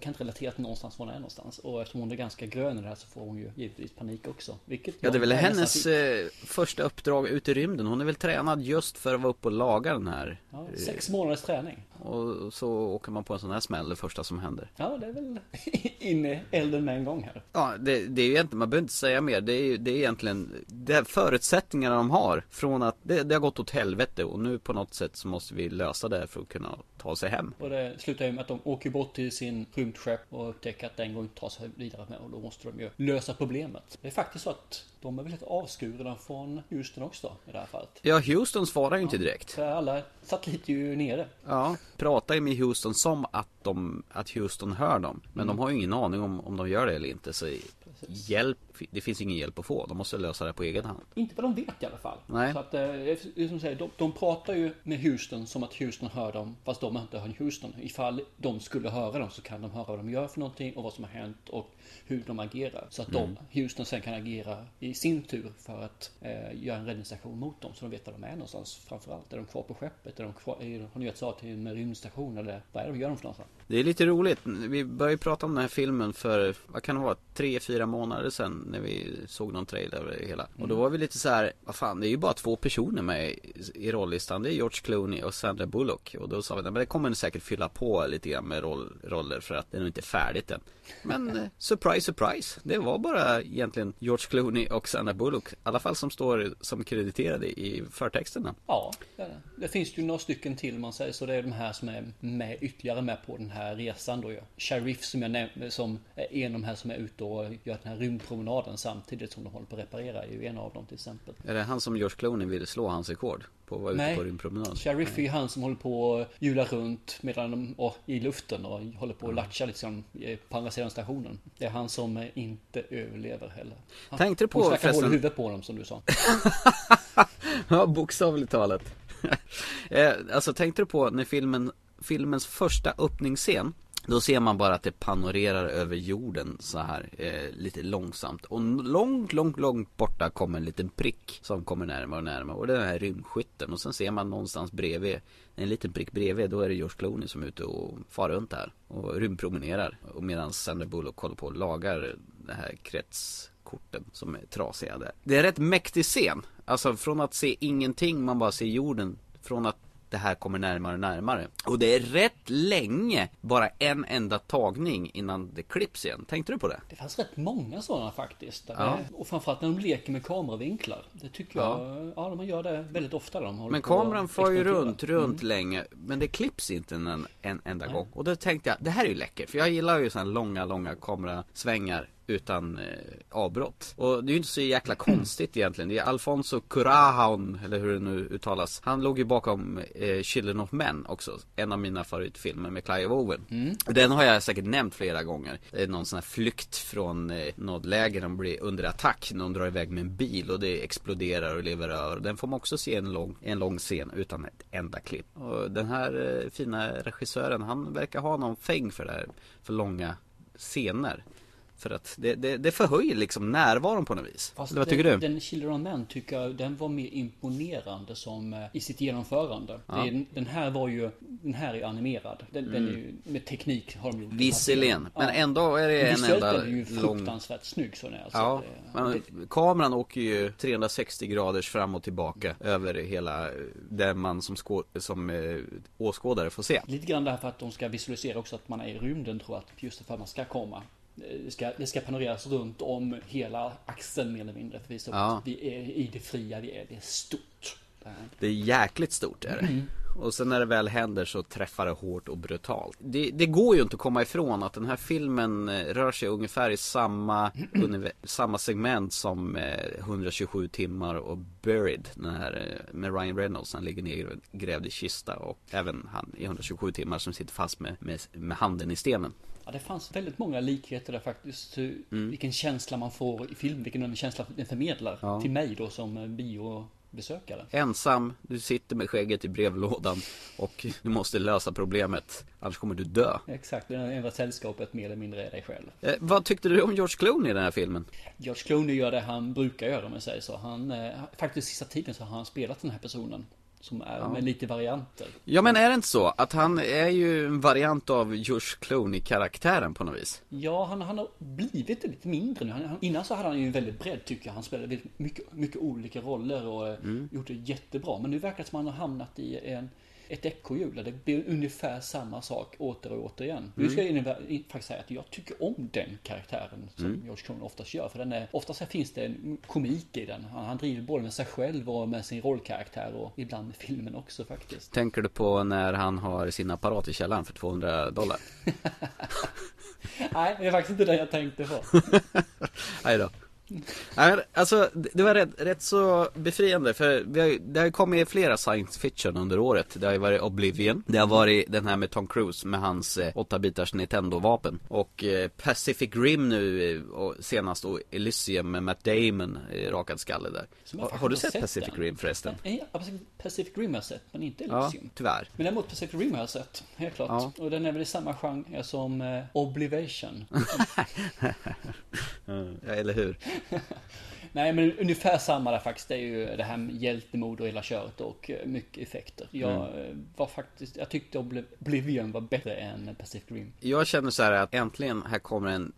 kan inte relatera till någonstans var hon är någonstans. Och eftersom hon är ganska grön i det här så får hon ju givetvis panik också. Vilket Ja det är väl hennes eh, första uppdrag ut i rymden. Hon är väl tränad just för att vara uppe och laga den här. Ja, sex månaders träning. Och så åker man på en sån här smäll det första som händer. Ja, det är väl in i elden med en gång här. Ja, det, det är ju egentligen, man behöver inte säga mer. Det är det är egentligen det är förutsättningarna de har. Från att det, det har gått åt helvete och nu på något sätt så måste vi lösa det för att kunna ta sig hem. Och det slutar ju med att de åker bort till sin rymdskepp och upptäcker att den går inte att ta sig vidare med och då måste de ju lösa problemet. Det är faktiskt så att de är väl lite avskurna från Houston också i det här fallet. Ja, Houston svarar ju inte direkt. För alla satelliter är ju nere. Ja, pratar ju med Houston som att de, att Houston hör dem. Men de har ju ingen aning om, om de gör det eller inte. Så hjälp, det finns ingen hjälp att få. De måste lösa det på egen hand. Inte vad de vet i alla fall. Nej. Så att, eh, som säger, de, de pratar ju med Houston som att Houston hör dem, fast de inte hör Houston. Ifall de skulle höra dem så kan de höra vad de gör för någonting och vad som har hänt och hur de agerar. Så att de, Houston sen kan agera i sin tur för att eh, göra en räddningsaktion mot dem. Så de vet var de är någonstans framförallt. Är de kvar på skeppet? Är de kvar, är, har ni gett sa till med rymdstation eller vad är det de gör de för någonstans? Det är lite roligt. Vi började ju prata om den här filmen för, vad kan det vara, tre, fyra månader sedan när vi såg någon trailer över det hela. Och då var vi lite så här, vad fan, det är ju bara två personer med i, i rollistan. Det är George Clooney och Sandra Bullock. Och då sa vi, men det kommer säkert fylla på lite grann med roll, roller för att det är nog inte färdigt än. Men eh, surprise, surprise. Det var bara egentligen George Clooney och Sandra Bullock. I alla fall som står som krediterade i förtexterna. Ja, det, är det. det finns ju några stycken till man säger så det är de här som är med ytterligare med på den här resan då ju. Sheriff som jag nämnde som är en av de här som är ute och gör den här rymdpromenaden samtidigt som de håller på att reparera är ju en av dem till exempel. Är det han som George Clooney ville slå hans rekord? På vara ute Nej. på rymdpromenad? Sheriff är ju han som håller på att hjula runt medan de, och, i luften och håller på att latcha liksom på andra sidan stationen. Det är han som eh, inte överlever heller. Han, Tänkte du på hon förresten- huvudet på honom som du sa. Ja, bokstavligt talat. eh, alltså tänkte du på när filmen, filmens första öppningsscen då ser man bara att det panorerar över jorden så här eh, lite långsamt och långt, långt, långt borta kommer en liten prick som kommer närmare och närmare och det är den här rymdskytten och sen ser man någonstans bredvid en liten prick bredvid då är det George Clooney som är ute och far runt här och rymdpromenerar och medan Sandra Bullock håller på och lagar det här kretskorten som är trasiga där. Det är en rätt mäktig scen. Alltså från att se ingenting, man bara ser jorden. Från att det här kommer närmare och närmare. Och det är rätt länge, bara en enda tagning innan det klipps igen. Tänkte du på det? Det fanns rätt många sådana faktiskt. Ja. Och framförallt när de leker med kameravinklar. Det tycker jag, ja, de gör det väldigt ofta. De Men kameran far ju runt, runt länge Men det klipps inte en, en enda gång Och då tänkte jag, det här är ju läckert För jag gillar ju sådana långa, långa kamerasvängar Utan eh, avbrott. Och det är ju inte så jäkla konstigt egentligen. Det är Alfonso Cuarón, eller hur det nu uttalas. Han låg ju bakom eh, Children of Men också. En av mina favoritfilmer med Clive Owen. Den har jag säkert nämnt flera gånger. Det är någon sån här flykt från eh, något läger. De blir under attack Någon drar iväg med en bil och det exploderar och lever över. Den får man också se en lång, en lång scen utan ett enda klipp. Och den här eh, fina regissören Han verkar ha någon fäng för det här För långa scener För att det, det, det förhöjer liksom närvaron på något vis Fast Eller vad den, tycker du? Den Children of Men tycker jag, den var mer imponerande som eh, i sitt genomförande. Det är, den här var ju, den här är animerad. Den, den är ju, med teknik har de gjort den här Visserligen, men ändå är det en Visuellt enda är den ju lång fruktansvärt snygg så den är. Alltså, Ja, det, men det, kameran åker ju 360 graders fram och tillbaka över hela där man som, skå, som eh, åskådare får se. Lite grann därför att de ska visualisera också att man är i rymden tror jag. Att just för att man ska komma. Det ska, det ska panoreras runt om hela axeln mer eller mindre. För vi, Ja. vi är i det fria, vi är, det är stort. Det är jäkligt stort är det. Mm. Och sen när det väl händer så träffar det hårt och brutalt. Det, det går ju inte att komma ifrån att den här filmen eh, rör sig ungefär i samma, samma segment som eh, 127 timmar och Buried. Den här eh, med Ryan Reynolds, han ligger nedgrävd i kista och även han i 127 timmar som sitter fast med, med, med handen i stenen. Ja, det fanns väldigt många likheter där faktiskt. Hur, Vilken känsla man får i film, vilken känsla den förmedlar Ja. till mig då som eh, biobesökare. Ensam, du sitter med skägget i brevlådan och du måste lösa problemet. Annars kommer du dö. Exakt, det enda sällskapet mer eller mindre är dig själv. Eh, vad tyckte du om George Clooney i den här filmen? George Clooney gör det han brukar göra om jag säger så. Han, eh, faktiskt sista tiden så har han spelat den här personen. Som är med lite varianter. Ja men är det inte så att han är ju en variant av George Clooney-karaktären på något vis? Ja, han, han har blivit lite mindre nu. Han, han, innan så hade han ju väldigt bredd tycker jag. Han spelade väldigt mycket, mycket olika roller och eh, gjort det jättebra. Men nu verkar det som att han har hamnat i en, ett ekorrhjul där det blir ungefär samma sak åter och åter igen. Nu ska jag innebär- in- faktiskt säga att jag tycker om den karaktären som George Clooney oftast gör. För den är, oftast finns det en komik i den. Han, han driver både med sig själv och med sin rollkaraktär och ibland med filmen också faktiskt. Tänker du på när han har sin apparat i källaren för 200 dollar? Nej, det är faktiskt inte det jag tänkte på. Nej då. Alltså det var rätt, rätt så befriande för vi har, det har ju kommit flera science fiction under året. Det har ju varit Oblivion. Det har varit den här med Tom Cruise med hans eh, 8-bitars Nintendo-vapen. Och eh, Pacific Rim nu eh, och senast och Elysium med Matt Damon, eh, rakad skalle där. Har, har du sett sett Pacific den. Rim förresten? Nej, ja, Pacific- Rim har jag sett, men inte Ja, Elysium. tyvärr. Men däremot Pacific Rim har jag sett, helt klart. Ja. Och den är väl i samma genre som eh, Oblivation. Ja, eller hur? Nej men ungefär samma där faktiskt. Det är ju det här med hjältemod och hela köret och eh, mycket effekter. Jag Mm. eh, var faktiskt, jag tyckte Obli- Oblivion var bättre än Pacific Rim. Jag känner så här att äntligen här kommer en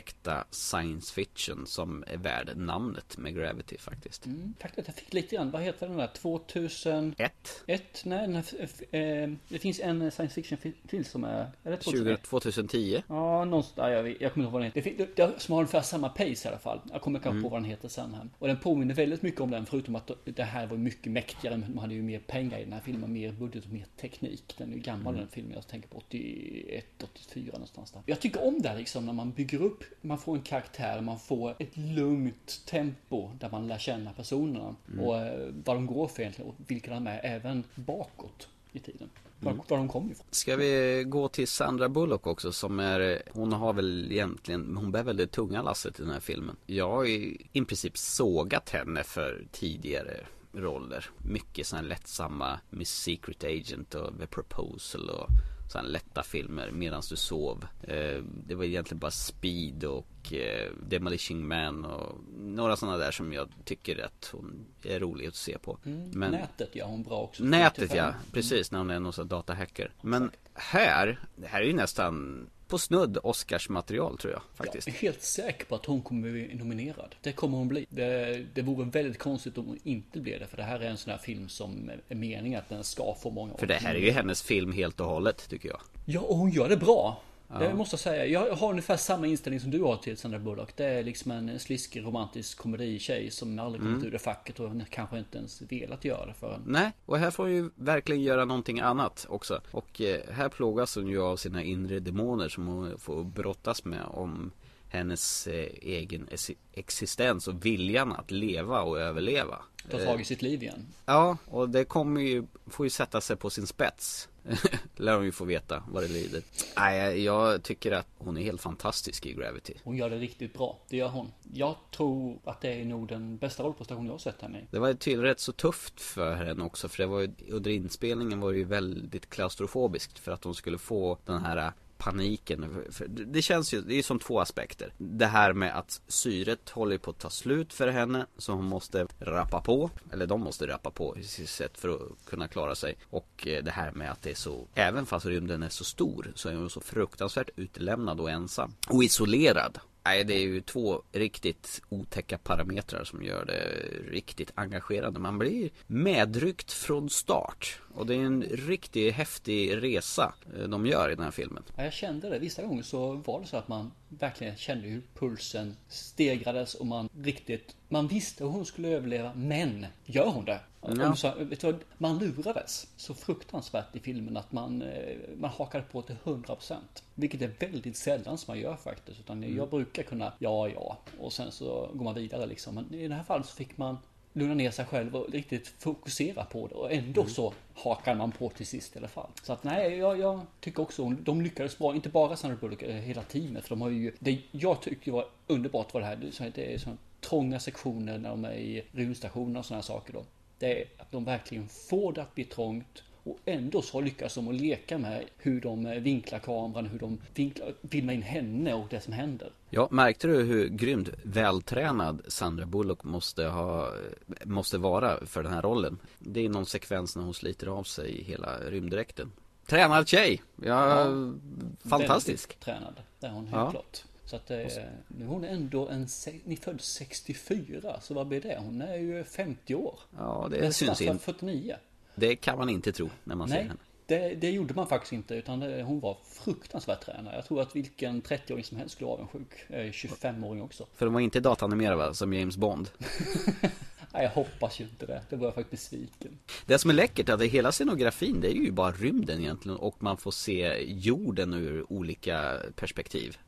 tvättäkta science fiction som är värd namnet med Gravity faktiskt. Mm. Faktiskt, jag fick lite grann, vad heter den där? 2001? Ett, Nej, den här, f- eh, det finns en science fiction fi- film som är, är det 20, 2001? 2010. Ja, någonstans, jag, vet- jag kommer inte ihåg vad den heter. Det, det, det, som har ungefär samma pace i alla fall. Jag kommer kanske Mm. på vad den heter sen här. Och den påminner väldigt mycket om den, förutom att det här var mycket mäktigare. Man hade ju mer pengar i den här filmen, mer budget och mer teknik. Den är ju gammal Mm. den filmen, jag tänker på 81, 84 någonstans där. Jag tycker om det här liksom, när man bygger upp, man får en karaktär, man får ett lugnt tempo där man lär känna personerna. Mm. Och eh, vad de går för egentligen, och vilka de är, även bakåt i tiden. Var, Mm. var de kommer ifrån. Ska vi gå till Sandra Bullock också som är, hon har väl egentligen, hon bär väl det tunga lasset i den här filmen. Jag har i princip sågat henne för tidigare roller. Mycket sådana lättsamma Miss Secret Agent och The Proposal och sådana lätta filmer medan du sov. Eh, det var egentligen bara Speed och eh, Demolition Man och några sådana där som jag tycker att hon är rolig att se på. Men Mm. Nätet gör hon bra också. Nätet 45. ja, precis när hon är någon sån datahacker. Men här, det här är ju nästan på snudd Oscars material tror jag faktiskt. Jag är helt säker på att hon kommer bli nominerad. Det kommer hon bli. Det, det vore väldigt konstigt om hon inte blev det. För det här är en sån här film som är meningen att den ska få många För det här är ju hennes film helt och hållet tycker jag. Ja, och hon gör det bra. Det måste jag säga. Jag har ungefär samma inställning som du har till Sandra Bullock. Det är liksom en sliskig romantisk komeditjej som aldrig kommit Mm. ur det facket och kanske inte ens velat göra det förrän. Nej, och här får hon ju verkligen göra någonting annat också. Och eh, här plågas hon ju av sina inre demoner som hon får brottas med om hennes eh, egen ex- existens och viljan att leva och överleva. Ta tag i sitt liv igen. Ja, och det kommer ju, får ju sätta sig på sin spets. Lär hon ju få veta vad det lider. Nej, jag tycker att hon är helt fantastisk i Gravity. Hon gör det riktigt bra. Det gör hon. Jag tror att det är nog den bästa rollprestation jag har sett henne i. Det var till rätt så tufft för henne också för det var ju, under inspelningen var det ju väldigt klaustrofobiskt för att hon skulle få den här paniken. För det känns ju, det är ju som två aspekter. Det här med att syret håller på att ta slut för henne så hon måste rappa på. Eller de måste rappa på i sitt sätt för att kunna klara sig. Och eh, det här med att det är så, även fast rymden är så stor så är hon så fruktansvärt utlämnad och ensam. Och isolerad. Nej, det är ju två riktigt otäcka parametrar som gör det riktigt engagerande. Man blir medryckt från start. Och det är en riktigt häftig resa eh, de gör i den här filmen. Ja, jag kände det. Vissa gånger så var det så att man verkligen kände hur pulsen stegrades och man riktigt... Man visste hur hon skulle överleva, men gör hon det? Ja. Så, du man lurades så fruktansvärt i filmen att man, eh, man hakade på till 100%. Vilket är väldigt sällan som man gör faktiskt. Utan jag brukar kunna, ja, ja. Och sen så går man vidare liksom. Men i det här fallet så fick man lugna ner sig själv och riktigt fokusera på det. Och ändå så hakar man på till sist i alla fall. Så att nej, jag, jag tycker också de lyckades bra. Inte bara Sandra Bullock, eh, hela teamet. För de har ju, det jag tyckte var underbart var det här. Det är sådana trånga sektioner när de är i rymdstationen och sådana saker då. Det är att de verkligen får det att bli trångt. Och ändå så lyckas de att leka med hur de eh, vinklar kameran, hur de vinklar, filmar in henne och det som händer. Ja, märkte du hur grymt vältränad Sandra Bullock måste, ha, måste vara för den här rollen? Det är någon sekvens när hon sliter av sig hela rymddräkten. Tränad tjej! Ja, fantastisk! Väldigt tränad. Det är hon helt Ja. klart. Så att eh, nu hon är ändå en, ni född 64, så vad blir det? Hon är ju 50 år. Ja, det Men syns strax in. 49. Det kan man inte tro när man ser Nej, henne. det, det gjorde man faktiskt inte. Utan det, hon var fruktansvärt tränad. Jag tror att vilken 30-åring som helst skulle vara avundsjuk. Eh, 25-åring också. För de var inte datanimerade va, som James Bond. Nej, jag hoppas ju inte det. Det var jag faktiskt besviken. Det som är läckert är att hela scenografin det är ju bara rymden egentligen och man får se jorden ur olika perspektiv.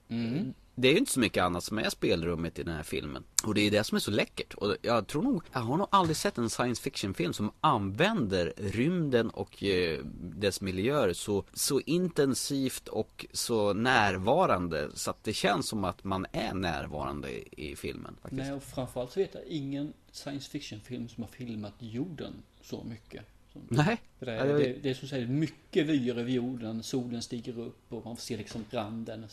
Det är ju inte så mycket annat som är spelrummet i den här filmen. Och det är det som är så läckert. Och jag tror nog, jag har nog aldrig sett en science fiction film som använder rymden och eh, dess miljöer så, så intensivt och så närvarande. Så att det känns som att man är närvarande i, i filmen. Faktiskt. Nej, och framförallt så vet jag ingen science fiction film som har filmat jorden så mycket. Nej. Det, är, det, det är som säger mycket vyer över jorden, solen stiger upp och man får se liksom randen.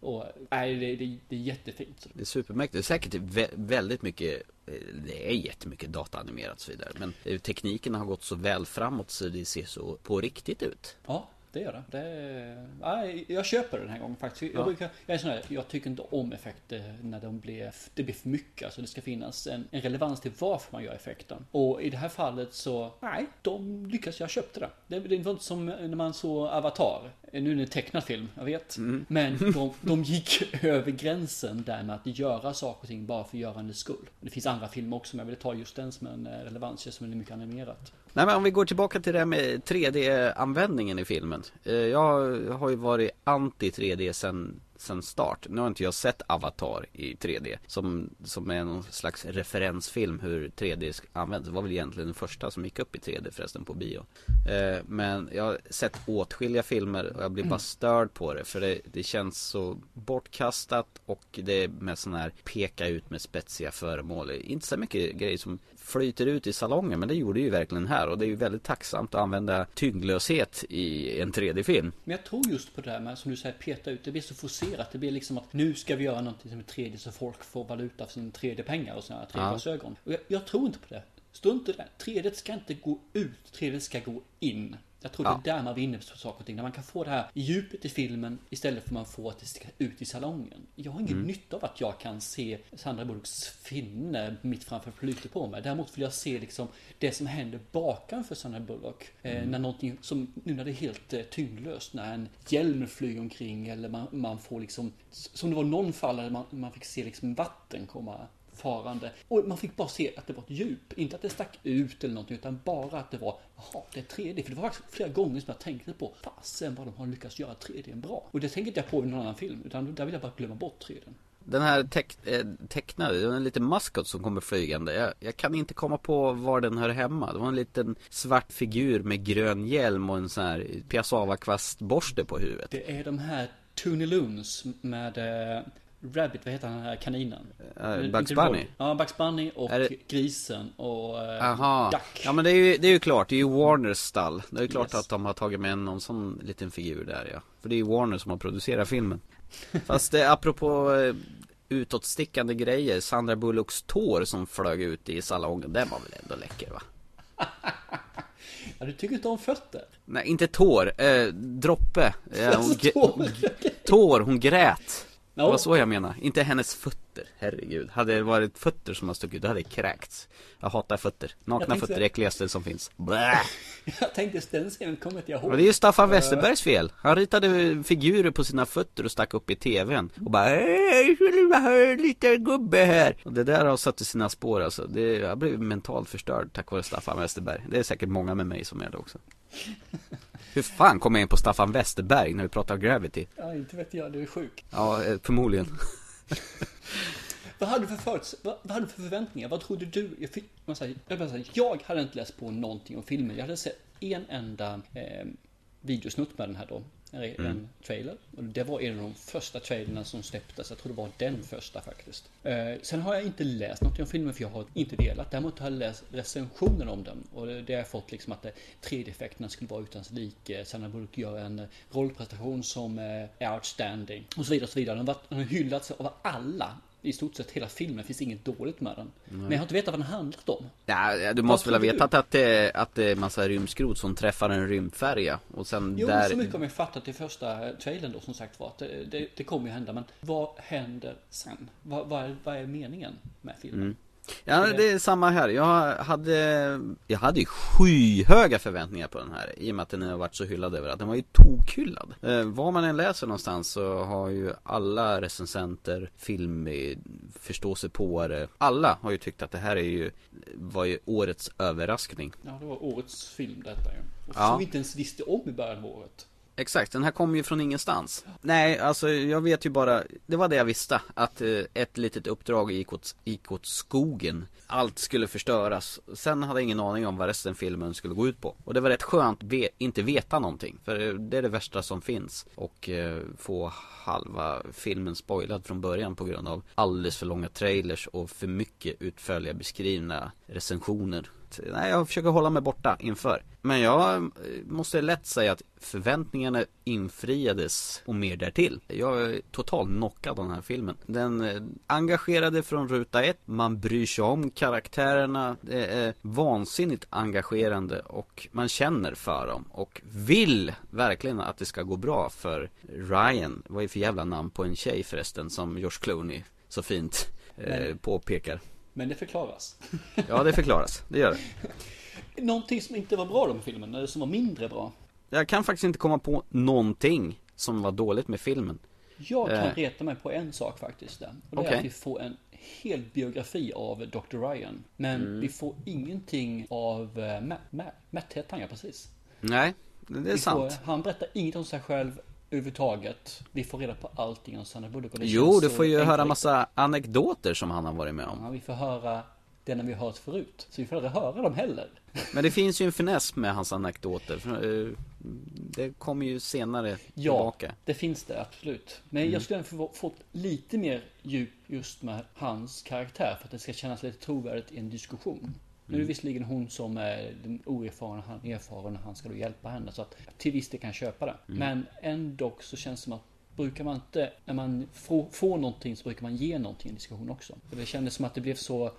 Och nej, det, det, det är jättefint. Det är supermäktigt. Det är säkert vä- väldigt mycket eh, Det är jättemycket dataanimerat och så vidare. Men eh, tekniken har gått så väl framåt så det ser så på riktigt ut. Ja, det gör det. det är, nej, jag köper det den här gången faktiskt. Jag, Ja. brukar, jag är sån här, jag tycker inte om effekter när de blir, det blir för mycket. Alltså det ska finnas en, en relevans till varför man gör effekten. Och i det här fallet så, nej, de lyckas, jag köpte det. Det, det var inte som när man såg Avatar. Nu är det en tecknad film, jag vet. Men de, de gick över gränsen där med att göra saker och ting bara för görandets skull. Det finns andra filmer också, men jag vill ta just den som en eh, relevans, som är mycket animerat. Nej men om vi går tillbaka till det här med 3D-användningen i filmen. Eh, jag har ju varit anti 3D sen, sen start. Nu har inte jag sett Avatar i 3D. Som, som är någon slags referensfilm hur 3D används. Det var väl egentligen den första som gick upp i 3D förresten på bio. Eh, men jag har sett åtskilliga filmer och jag blir bara störd på det. För det, det känns så bortkastat och det är med sån här peka ut med spetsiga föremål. Inte så mycket grejer som flyter ut i salongen men det gjorde ju verkligen här och det är ju väldigt tacksamt att använda tyngdlöshet i en 3D-film. Men jag tror just på det här med, som du säger, peta ut. Det blir så forcerat. Det blir liksom att nu ska vi göra någonting som är 3D så folk får valuta för sina 3D-pengar och sina 3D-glasögon. Och jag, jag tror inte på det. Strunt i det. 3D ska inte gå ut, 3D ska gå in. Jag tror Ja. det är där man vinner på saker och ting. När man kan få det här i djupet i filmen istället för att man får att det ska ut i salongen. Jag har ingen Mm. nytta av att jag kan se Sandra Bullocks finne mitt framför flyter på mig. Däremot vill jag se liksom det som händer bakanför Sandra Bullock. Eh, Mm. när någonting som, nu när det är helt eh, tyngdlöst, när en hjälm flyger omkring eller man, man får liksom, som det var någon fall där man, man fick se liksom vatten komma farande. Och man fick bara se att det var ett djup, inte att det stack ut eller någonting, utan bara att det var, jaha, det är 3D. För det var faktiskt flera gånger som jag tänkte på, fasen vad de har lyckats göra 3D bra. Och det tänker inte jag på i någon annan film, utan där vill jag bara glömma bort 3D. Den här teck, eh, tecknade, det var en liten maskot som kommer flygande. Jag, jag kan inte komma på var den hör hemma. Det var en liten svart figur med grön hjälm och en sån här piassavakvastborste på huvudet. Det är de här Toonie Loons med eh, Rabbit, vad heter han, den här kaninen? Eh, Inte Bugs. Bunny? Ja, Bugs Bunny och det- grisen och eh, Aha. Duck. Ja men det är, ju, det är ju klart, det är ju Warners stall. Det är ju klart Yes. att de har tagit med någon sån liten figur där ja. För det är ju Warner som har producerat filmen. Fast det, apropå eh, utåtstickande grejer, Sandra Bullocks tår som flög ut i salongen, den var väl ändå läcker va? Ja, du tycker inte om fötter? Nej, inte tår, eh, droppe. Eh, hon Alltså, tår, hon grät. Det var så jag menar, inte hennes fötter, herregud. Hade det varit fötter som har stuckit ut, då hade det kräkts. Jag hatar fötter. Nakna tänkte- fötter är det äckligaste som finns. Blä. Jag tänkte den scenen kommer inte jag ihåg. Och det är ju Staffan Westerbergs fel. Han ritade figurer på sina fötter och stack upp i tvn. Och bara "Hej, jag skulle vilja ha en liten gubbe här. Och det där har satt i sina spår alltså. Det, jag blev mentalt förstörd tack vare Staffan Westerberg. Det är säkert många med mig som är det också. Hur fan kom jag in på Staffan Westerberg när vi pratar Gravity? Ja, inte vet jag, du är sjuk. Ja, eh, förmodligen. Vad hade du för föruts- vad, vad hade du för förväntningar? Vad trodde du? Jag, fick, man säger, jag, bara säger, jag hade inte läst på någonting om filmen. Jag hade sett en enda eh, videosnutt med den här då. En, en trailer. Och det var en av de första trailerna som släpptes. Jag tror det var den första faktiskt. Eh, sen har jag inte läst något om filmen för jag har inte delat. Däremot har jag läst recensionen om den. Och det, det har jag fått liksom att eh, 3D-effekterna skulle vara utan like. Sandra Bullock gör en eh, rollprestation som eh, är outstanding. Och så vidare och så vidare. Den har hyllats av alla. I stort sett hela filmen. Finns inget dåligt med den. Men jag har inte vetat vad den handlat om. Ja, du måste väl ha vetat att det, att det är massa rymdskrot som träffar en rymdfärja. Och sen Jo, där... så mycket har man fattat i första trailern då som sagt var. Att det, det, det kommer ju hända. Men vad händer sen? Vad, vad, är, vad är meningen med filmen? Ja, det är samma här. Jag hade, jag hade ju skyhöga förväntningar på den här i och med att den har varit så hyllad överallt. Den var ju tokhyllad. Eh, vad man än läser någonstans så har ju alla recensenter, filmförståsigpåare, alla har ju tyckt att det här är ju, var ju årets överraskning. Ja, det var årets film detta ju. Och Ja. Som vi inte ens visste om i början av året. Exakt, den här kommer ju från ingenstans. Nej, alltså jag vet ju bara, det var det jag visste. Att eh, ett litet uppdrag gick åt, gick åt skogen. Allt skulle förstöras. Sen hade jag ingen aning om vad resten av filmen skulle gå ut på. Och det var rätt skönt ve inte veta någonting. För eh, det är det värsta som finns. Och eh, få halva filmen spoilad från början på grund av alldeles för långa trailers och för mycket utförliga beskrivna recensioner. Nej, jag försöker hålla mig borta inför. Men jag eh, måste lätt säga att förväntningarna infriades och mer därtill. Jag är totalt knockad av den här filmen. Den eh, engagerade från ruta ett. Man bryr sig om karaktärerna. Det är vansinnigt engagerande och man känner för dem och vill verkligen att det ska gå bra för Ryan. Vad är för jävla namn på en tjej förresten som George Clooney så fint eh, påpekar. Men det förklaras. Ja, det förklaras. Det gör det. Någonting som inte var bra då med filmen, eller som var mindre bra. Jag kan faktiskt inte komma på någonting som var dåligt med filmen. Jag kan Eh. reta mig på en sak faktiskt. Där. Och det är Okej. att vi får en hel biografi av Dr. Ryan. Men Mm. vi får ingenting av uh, Matt, Matt, Matt heter han ja precis. Nej, det är Vi sant. Får, han berättar inget om sig själv överhuvudtaget. Vi får reda på allting om Sandra Bullock. och det Jo, du får ju höra massa anekdoter som han har varit med om. Ja, vi får höra det när vi hört förut. Så vi får aldrig höra dem heller. Men det finns ju en finess med hans anekdoter. Eh, Det kommer ju senare Ja, tillbaka. det finns det absolut. Men Mm. jag skulle få fått lite mer djup just med hans karaktär för att det ska kännas lite trovärdigt i en diskussion. Nu är Mm. det visserligen hon som är den oerfarna, han erfaren och han ska då hjälpa henne. Så att till viss del kan jag köpa det. Mm. Men ändå så känns det som att brukar man inte, när man får, får någonting så brukar man ge någonting i en diskussion också. För det kändes som att det blev så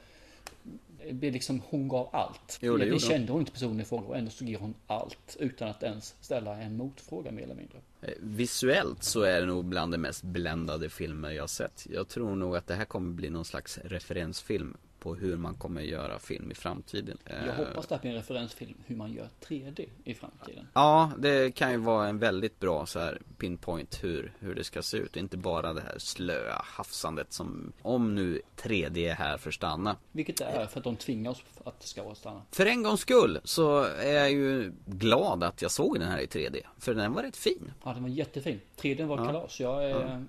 det blev liksom, hon gav allt. Jo, det det kände hon inte personen i fråga och ändå så ger hon allt utan att ens ställa en motfråga mer eller mindre. Eh, Visuellt så är det nog bland de mest bländade filmer jag sett. Jag tror nog att det här kommer bli någon slags referensfilm på hur man kommer göra film i framtiden. Jag Eh, hoppas det här blir en referensfilm hur man gör 3D i framtiden. Ja, det kan ju vara en väldigt bra så här pinpoint hur, hur det ska se ut. Inte bara det här slöa hafsandet som, om nu 3D är här för att stanna. Vilket det är för att de tvingar oss att det ska vara stanna. För en gångs skull så är jag ju glad att jag såg den här i 3D. För den var rätt fin. Ja, den var jättefin. 3D var kalas. Jag, eh,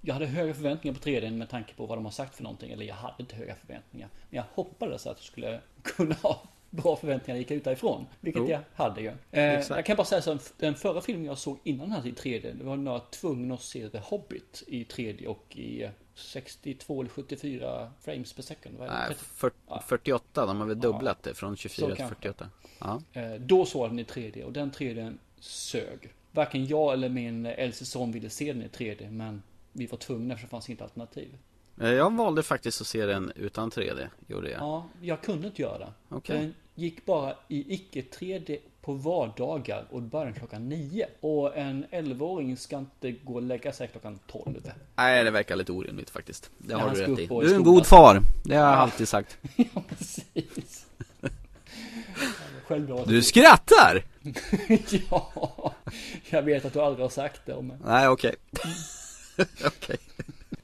jag hade höga förväntningar på 3D med tanke på vad de har sagt för någonting. Eller jag hade inte höga förväntningar. Men jag hoppades att jag skulle kunna ha bra förväntningar när jag gick ut därifrån. Vilket Jo. jag hade ju. Eh, jag kan bara säga så att den förra filmen jag såg innan den här i 3D. Det var när jag var tvungen att se The Hobbit i 3D och i eh, 62 eller 74 frames per second. Nej, 30? 40, 48, de har väl dubblat det från Så 24 till kanske. 48. Ja. Eh, Då såg jag den i 3D och den 3D sög. Varken jag eller min äldste son ville se den i 3D men vi var tvungna för det fanns inget alternativ. Eh, Jag valde faktiskt att se den utan 3D, gjorde jag. Ja, jag kunde inte göra det. Okej. Den gick bara i icke 3D på vardagar och började klockan 9. Och en 11-åring ska inte gå och lägga sig klockan 12. Nej, det verkar lite orimligt faktiskt. Det Ja, har du rätt i. Du är en god far. Det har jag alltid sagt. ja, precis. Du skrattar! ja, jag vet att du aldrig har sagt det om Nej, okej. okej.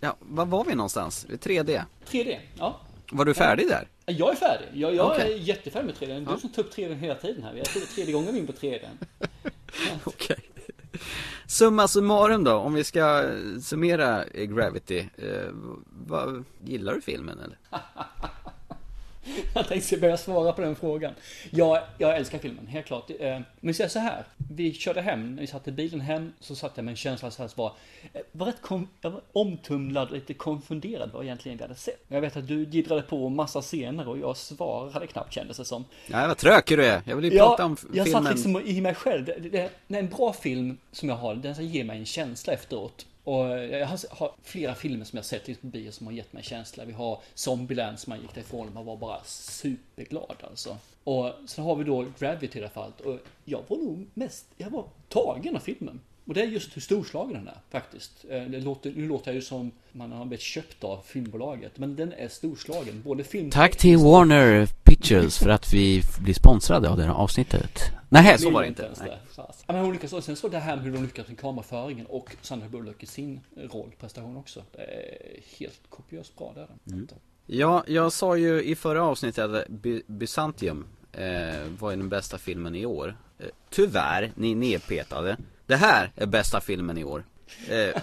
Ja, var var vi någonstans? 3D? 3D. Ja, Var du färdig där? Jag är färdig. Jag, jag Okej. är jättefärdig med 3D. Det är du som tar upp 3D hela tiden här. Jag tog tredje gången in på 3D. Okej. Summa summarum då, om vi ska eh, summera eh, Gravity. Eh, vad, gillar du filmen eller? Jag tänkte börja svara på den frågan. Jag, jag älskar filmen, helt klart. Eh, Men säger så här. Vi körde hem, när vi satt i bilen hem, så satt jag med en känsla så här, så bara, eh, var rätt kom, jag var omtumlad, lite konfunderad vad egentligen vi hade sett. Jag vet att du giddrade på massa scener och jag svarade knappt kändes det som. Nej, vad trökig du är. Jag vill ju prata om f- jag filmen. satt liksom i mig själv. Det, det, när en bra film som jag har, den ska ge mig en känsla efteråt. Och jag har, flera filmer som jag sett liksom på bio som har gett mig känsla. Vi har Zombieland som man gick därifrån och man var bara superglad alltså. Och sen har vi då Gravity i det här fallet. Och jag var nog mest, jag var tagen av filmen. Och det är just hur storslagen den är faktiskt. Eh, Det låter, nu låter jag ju som man har blivit köpt av filmbolaget. Men den är storslagen. Både film Tack till Warner Pictures för att vi blir sponsrade av det här avsnittet. Nej, så var det inte. det. Ja, men hon lyckas, och sen så det här med hur de lyckas med kameraföringen och Sandra Bullock i sin roll, prestation också. Det är helt kopiöst bra där. Mm. Ja, jag sa ju i förra avsnittet att By- Byzantium eh, var ju den bästa filmen i år. Eh, tyvärr, ni är nedpetade. Det här är bästa filmen i år. Eh,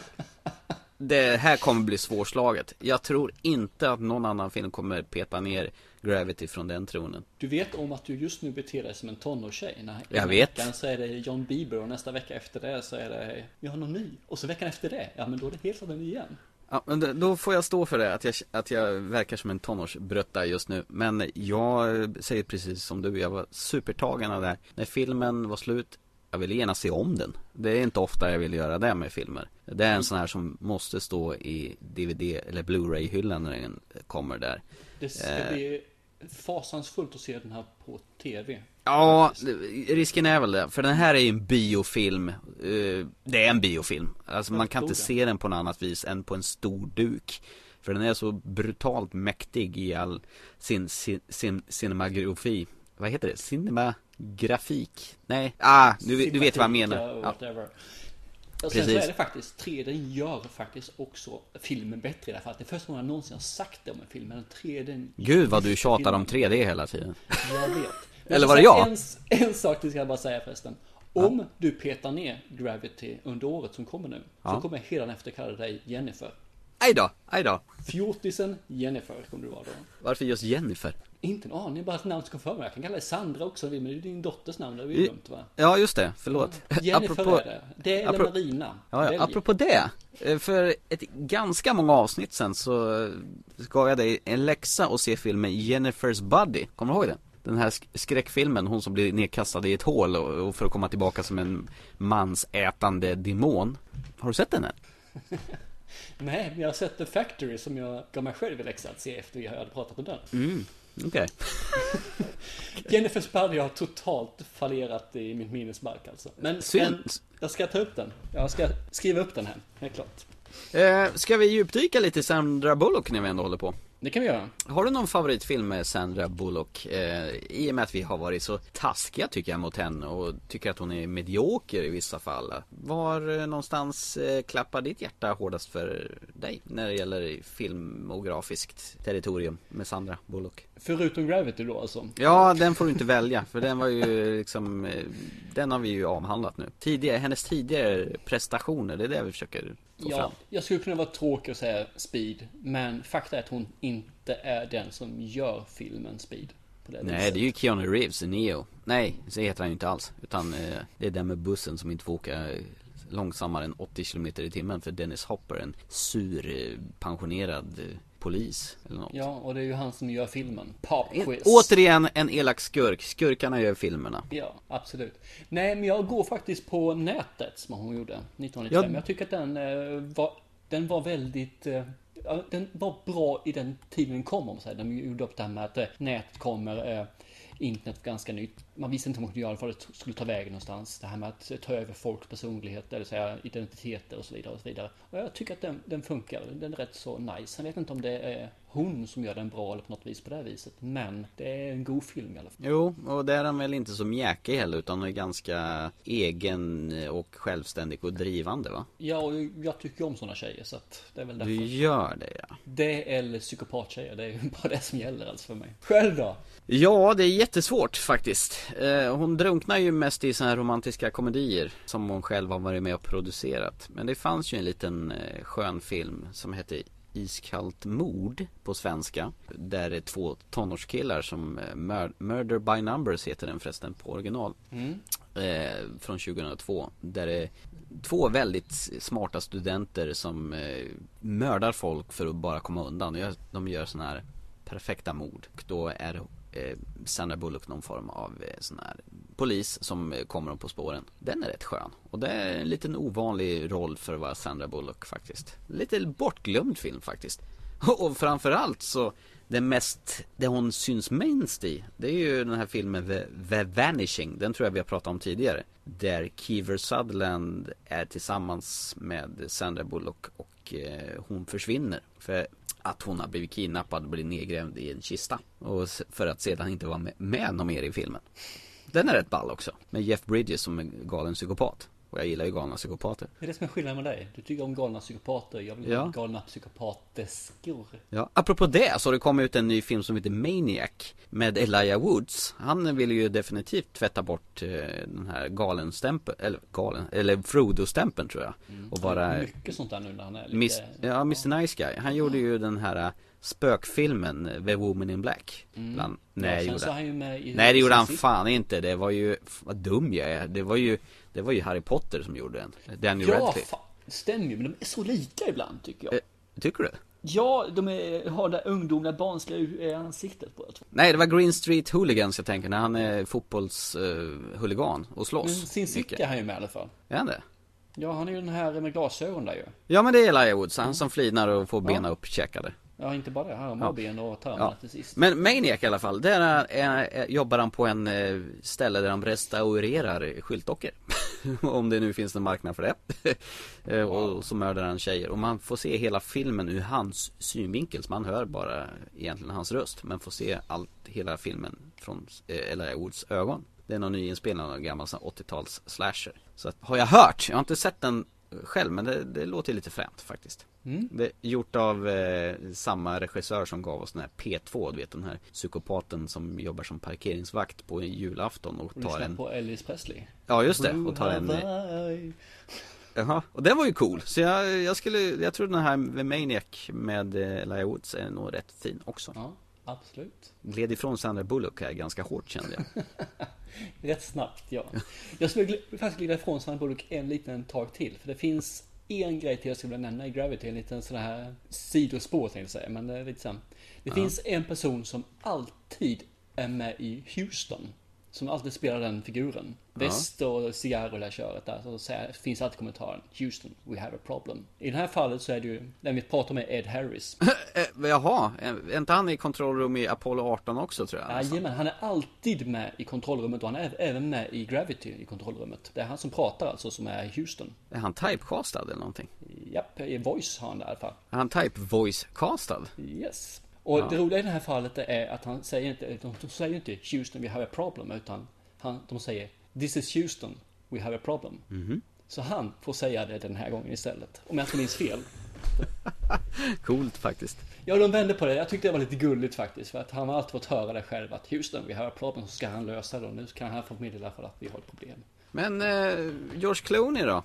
det här kommer bli svårslaget. Jag tror inte att någon annan film kommer peta ner Gravity från den tronen. Du vet om att du just nu beter dig som en tonårstjej? När Jag vet. veckan så är det John Bieber och nästa vecka efter det så är det Jag har någon ny. Och så veckan efter det, ja men då är det helt ny igen. Ja, men då- då får jag stå för det, att jag, att jag verkar som en tonårsbrötta just nu. Men jag säger precis som du, jag var supertagen av det här. När filmen var slut, jag ville gärna se om den. Det är inte ofta jag vill göra det med filmer. Det är en sån här som måste stå i DVD eller Blu-ray-hyllan när den kommer där. Det ska Eh. bli fasansfullt att se den här på TV. Ja, risken är väl det. För den här är ju en biofilm. Eh, Det är en biofilm. Alltså man kan inte se den på något annat vis än på en stor duk. För den är så brutalt mäktig i all sin, sin, sin cinemagrafi. Vad heter det? Cinemografik? Nej, ah, du, du vet vad jag menar. Ja. Och sen så är det faktiskt, 3D gör faktiskt också filmen bättre i det här fallet. Det är första gången jag någonsin har sagt det om en film, men 3D Gud vad du tjatar om 3D hela tiden. Jag vet. Men Eller var det jag? En, en sak till ska jag bara säga förresten. Om du petar ner Gravity under året som kommer nu, Ja. så kommer jag hela efter kalla dig Jennifer. Aj då, aj då. Fjortisen Jennifer kommer du vara då. Varför just Jennifer? Inte en aning, bara ett namn som kom för mig. Jag kan kalla dig Sandra också, men det är din dotters namn, det är ju dumt va? Ja, just det. Förlåt. Jennifer är det. Det eller apro- Marina. Ja, ja, apropå det. eh, För ett ganska många avsnitt sen så eh, gav jag dig en läxa och se filmen Jennifer's Buddy. Kommer du ihåg den? Den här sk- skräckfilmen, hon som blir nedkastad i ett hål och, och för att komma tillbaka som en mansätande demon. Har du sett den än? Nej, men jag har sett The Factory som jag gav mig själv i läxa att se efter vi hade pratat om den. Mm, okej. Jennifer's Buddy har totalt fallerat i mitt minnesmark alltså. Men Synd. en, jag ska ta upp den. Jag ska skriva upp den här, helt klart. Eh, ska vi djupdyka lite i Sandra Bullock när vi ändå håller på? Det kan vi göra. Har du någon favoritfilm med Sandra Bullock? Eh, I och med att vi har varit så taskiga tycker jag mot henne och tycker att hon är medioker i vissa fall. Var eh, någonstans eh, klappar ditt hjärta hårdast för dig när det gäller filmografiskt territorium med Sandra Bullock? Förutom Gravity då alltså. Ja, den får du inte välja för den var ju liksom eh, Den har vi ju avhandlat nu. Tidigare, hennes tidigare prestationer, det är det vi försöker Ja, fram. jag skulle kunna vara tråkig och säga Speed. Men fakta är att hon inte är den som gör filmen Speed. Det Nej, viset. det är ju Keanu Reeves Neo. Nej, så heter han ju inte alls. Utan eh, det är den med bussen som inte får åka långsammare än 80 km i timmen för Dennis Hopper, en sur pensionerad eh, polis eller något. Ja, och det är ju han som gör filmen. Pop Quiz. Återigen en elak skurk. Skurkarna gör filmerna. Ja, absolut. Nej, men jag går faktiskt på nätet som hon gjorde 1995. Ja. Jag tycker att den eh, var, den var väldigt eh, den var bra i den tiden den kom om sig. De gjorde upp det här med att eh, nätet kommer, internet ganska nytt. Man visste inte det, för det skulle ta vägen någonstans. Det här med att ta över folks personlighet, det vill säga identiteter och så vidare. Och så vidare. Och jag tycker att den, den funkar. Den är rätt så nice. Jag vet inte om det är hon som gör den bra eller på något vis på det här viset. Men det är en god film i alla fall. Jo, och där är han väl inte så mjäkig heller utan han är ganska egen och självständig och drivande va? Ja, och jag tycker om sådana tjejer så att det är väl därför. Du gör det ja. Det eller psykopattjejer, det är ju bara det som gäller alltså för mig. Själv då? Ja, det är jättesvårt faktiskt. Eh, hon drunknar ju mest i såna här romantiska komedier som hon själv har varit med och producerat. Men det fanns ju en liten eh, skön film som hette Iskallt mord på svenska. Där det är två tonårskillar som eh, Mur- Murder by Numbers heter den förresten på original. Eh, från 2002. Där det är två väldigt smarta studenter som eh, mördar folk för att bara komma undan. De gör- De gör såna här perfekta mord. Och då är det eh, Sandra Bullock någon form av eh, sån här polis som eh, kommer på spåren. Den är rätt skön. Och det är en liten ovanlig roll för att vara Sandra Bullock faktiskt. Lite bortglömd film faktiskt. Och framförallt så det mest, det hon syns minst i Det är ju den här filmen The, The Vanishing Den tror jag vi har pratat om tidigare Där Kiefer Sutherland är tillsammans med Sandra Bullock och Eh, hon försvinner. För att hon har blivit kidnappad och blivit nedgrävd i en kista. Och för att sedan inte vara med, med någon mer i filmen. Den är rätt ball också. Med Jeff Bridges som en galen psykopat. Och jag gillar ju galna psykopater. Det är det som är skillnaden med dig. Du tycker om galna psykopater, jag vill Ja. ha galna psykopateskor. Ja, apropå det så har det kommit ut en ny film som heter Maniac med Elijah Woods. Han vill ju definitivt tvätta bort eh, den här galenstämpeln, eller galen, eller Frodo-stämpeln tror jag. Och vara Mycket sånt där nu när han är lite... Miss, ja, Mr Nice Guy. Han gjorde ju den här eh, spökfilmen eh, The Woman in Black. Bland, nej, ja, gjorde han. Nej det gjorde han fan inte. Det var ju, vad dum jag är. Det var ju, det var ju Harry Potter som gjorde den. Daniel Ja, Radcliffe. fan. Stämmer ju, men de är så lika ibland tycker jag. Eh, Tycker du? Ja, de är, har det ungdomliga barnsliga i ansiktet på det. Nej det var Green Street Hooligans jag tänker när han är fotbollshuligan och Men slåss. Sin. City är han ju med i alla fall. Är han det? Ja, han är ju den här med glasögon där ju. Ja men det är Elijah Woods, han som flinar och får bena uppkäkade. Ja, inte bara det. Han har ben och tarmar Ja. till sist. Men Maniac i alla fall, där är, är, är, jobbar han på en eh, ställe där de restaurerar skyltdockor. Om det nu finns en marknad för det. Eh, och så mördar han tjejer. Och man får se hela filmen ur hans synvinkel. Så man hör bara egentligen hans röst. Men får se allt, hela filmen från eh, Elijah Woods ögon. Det är någon ny inspelning av en gammal sån 80-tals slasher. Så att, har jag hört, jag har inte sett den själv men det, det låter lite fränt faktiskt. Det är gjort av eh, samma regissör som gav oss den här P2, du vet den här psykopaten som jobbar som parkeringsvakt på julafton och tar Lyssna en på Elvis Presley. Ja just det, och tar en. Jaha, och den var ju cool. Så jag, jag skulle, jag tror den här med Maniac med eh, Elijah Woods är nog rätt fin också. Ja, absolut. Gled ifrån Sandra Bullock här ganska hårt kände jag. Rätt snabbt, ja. Jag skulle faktiskt glida ifrån Sandra Bullock en liten tag till. För det finns en grej till jag skulle vilja nämna i Gravity. En liten sån här sidospår tänkte jag säga. Men det är lite så. Det finns en person som alltid är med i Houston. Som alltid spelar den figuren. Väst och cigarr och det här köret där. Så säger, finns alltid kommentaren Houston, we have a problem. I det här fallet så är det ju, den vi pratar med Ed Harris. eh, jaha, är inte han i kontrollrum i Apollo 18 också tror jag? Jajamän, han är alltid med i kontrollrummet och han är även med i Gravity i kontrollrummet. Det är han som pratar alltså som är i Houston. Är han typecastad eller någonting? Japp, i voice har han det i alla fall. Är han type voice castad? Yes. Och det roliga i det här fallet är att han säger inte, de, de säger inte Houston we have a problem utan han, de säger This is Houston, we have a problem. Så han får säga det den här gången istället. Om jag inte minns fel. Coolt faktiskt. Ja, de vände på det. Jag tyckte det var lite gulligt faktiskt. För att han har alltid fått höra det själv att Houston, have a problem, så ska han lösa det. Och nu kan han få meddela för att vi har ett problem. Men eh, George Clooney då?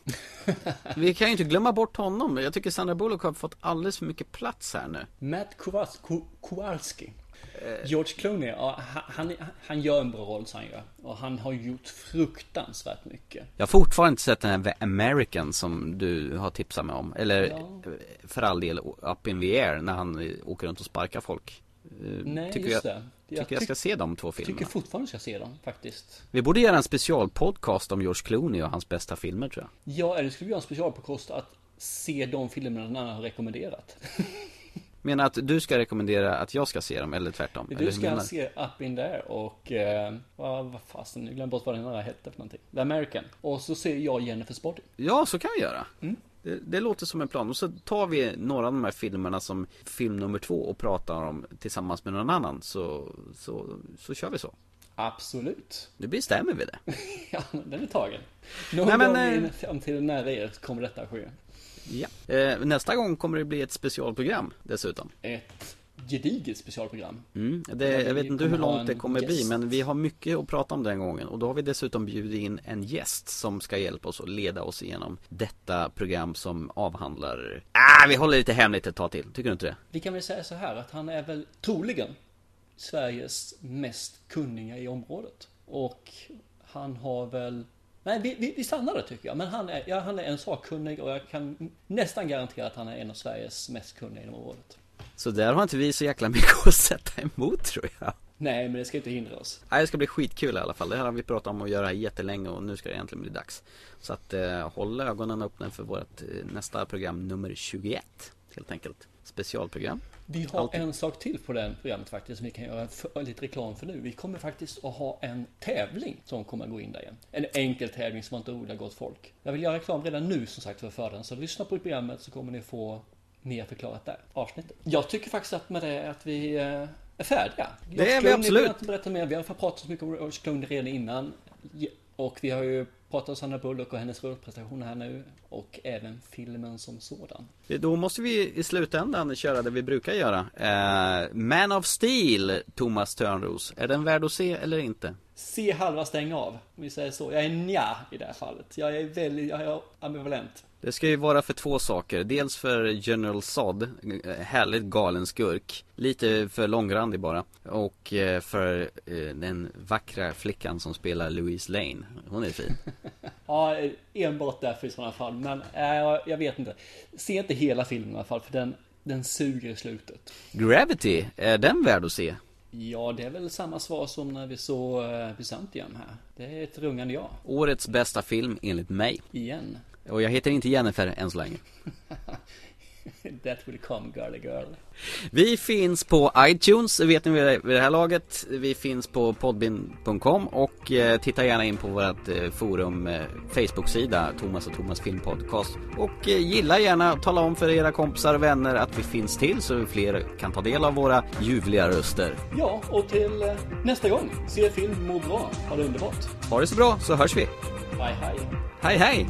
Vi kan ju inte glömma bort honom. Jag tycker Sandra Bullock har fått alldeles för mycket plats här nu. Matt Kowals- Ko- Kowalski. George Clooney, ja, han, han, gör en bra roll så han gör. Och han har gjort fruktansvärt mycket. Jag har fortfarande inte sett den här The American som du har tipsat mig om. Eller Ja. eh, för all del Up in the Air när han eh, åker runt och sparkar folk. Eh, Nej, tycker just jag, det. Tycker jag ska se de två tycker filmerna. fortfarande ska se dem faktiskt. Vi borde göra en specialpodcast om George Clooney och hans bästa filmer tror jag. Ja, eller skulle vi göra en special på kost att se de filmerna annan har rekommenderat. Menar att du ska rekommendera att jag ska se dem eller tvärtom? Du ska menar se Up In There och, eh, vad, vad fasen, nu glömde jag bort vad den andra hette för någonting. The American. Och så ser jag Jennifer's Body. Ja, så kan vi göra. Mm. Det, det låter som en plan. Och så tar vi några av de här filmerna som film nummer två och pratar om tillsammans med någon annan. Så, så, så kör vi så. Absolut. Nu bestämmer vi det. Ja, den är tagen. Någon Nej, men, gång eh, in- fram till nära er kommer detta ske. Ja. Eh, nästa gång kommer det bli ett specialprogram dessutom. Ett gediget specialprogram. Mm, det, jag vet inte hur långt det kommer bli men vi har mycket att prata om den gången och då har vi dessutom bjudit in en gäst som ska hjälpa oss att leda oss igenom detta program som avhandlar Ah, vi håller lite hemligt ett tag till, tycker du inte det? Vi kan väl säga så här att han är väl troligen Sveriges mest kunniga i området. Och han har väl Nej, vi, vi, vi stannar där tycker jag. Men han är, ja, han är en sakkunnig och jag kan nästan garantera att han är en av Sveriges mest kunniga inom området. Så där har inte vi så jäkla mycket att sätta emot tror jag Nej, men det ska inte hindra oss. Nej, det ska bli skitkul i alla fall. Det här har vi pratat om att göra jättelänge och nu ska det äntligen bli dags. Så att eh, håll ögonen öppna för vårt eh, nästa program nummer 21 helt enkelt. Specialprogram. Vi har Alltid. en sak till på det programmet faktiskt som vi kan göra för, lite reklam för nu. Vi kommer faktiskt att ha en tävling som kommer att gå in där igen. En enkel tävling som inte roliga gott folk. Jag vill göra reklam redan nu som sagt för för den. Så lyssna på programmet så kommer ni få mer förklarat där. Avsnittet. Jag tycker faktiskt att med det att vi eh, är färdiga. Det är vi Clooney absolut. behöver inte berätta mer. Vi har pratat så mycket om George Clooney redan innan. Och vi har ju pratat om Sandra Bullock och hennes rollprestation här nu. Och även filmen som sådan. Då måste vi i slutändan köra det vi brukar göra. Eh, Man of Steel, Thomas Törnros. Är den värd att se eller inte? Se halva stäng av, om vi säger så. Jag är nja i det här fallet. Jag är väldigt, jag är ambivalent. Det ska ju vara för två saker. Dels för General Zod, eh, härligt galen skurk. Lite för långrandig bara. Och eh, för eh, den vackra flickan som spelar Louise Lane. Hon är fin. Ja, enbart därför i sådana fall. Men äh, jag vet inte. Se inte hela filmen i alla fall, för den, den suger i slutet. Gravity, är den värd att se? Ja, det är väl samma svar som när vi såg Byzantium här. Det är ett rungande ja. Årets bästa film enligt mig. Igen. Och jag heter inte Jennifer än så länge. That will come girly girl. Vi finns på iTunes, vet ni vid det, här laget. Vi finns på podbin.com och eh, titta gärna in på vårt eh, forum eh, Facebook-sida Thomas och Thomas Filmpodcast. Och eh, gilla gärna, tala om för era kompisar och vänner att vi finns till så fler kan ta del av våra ljuvliga röster. Ja, och till nästa gång. Se film, må bra. Ha det underbart. Ha det så bra så hörs vi. Hej, hej. Hej hej!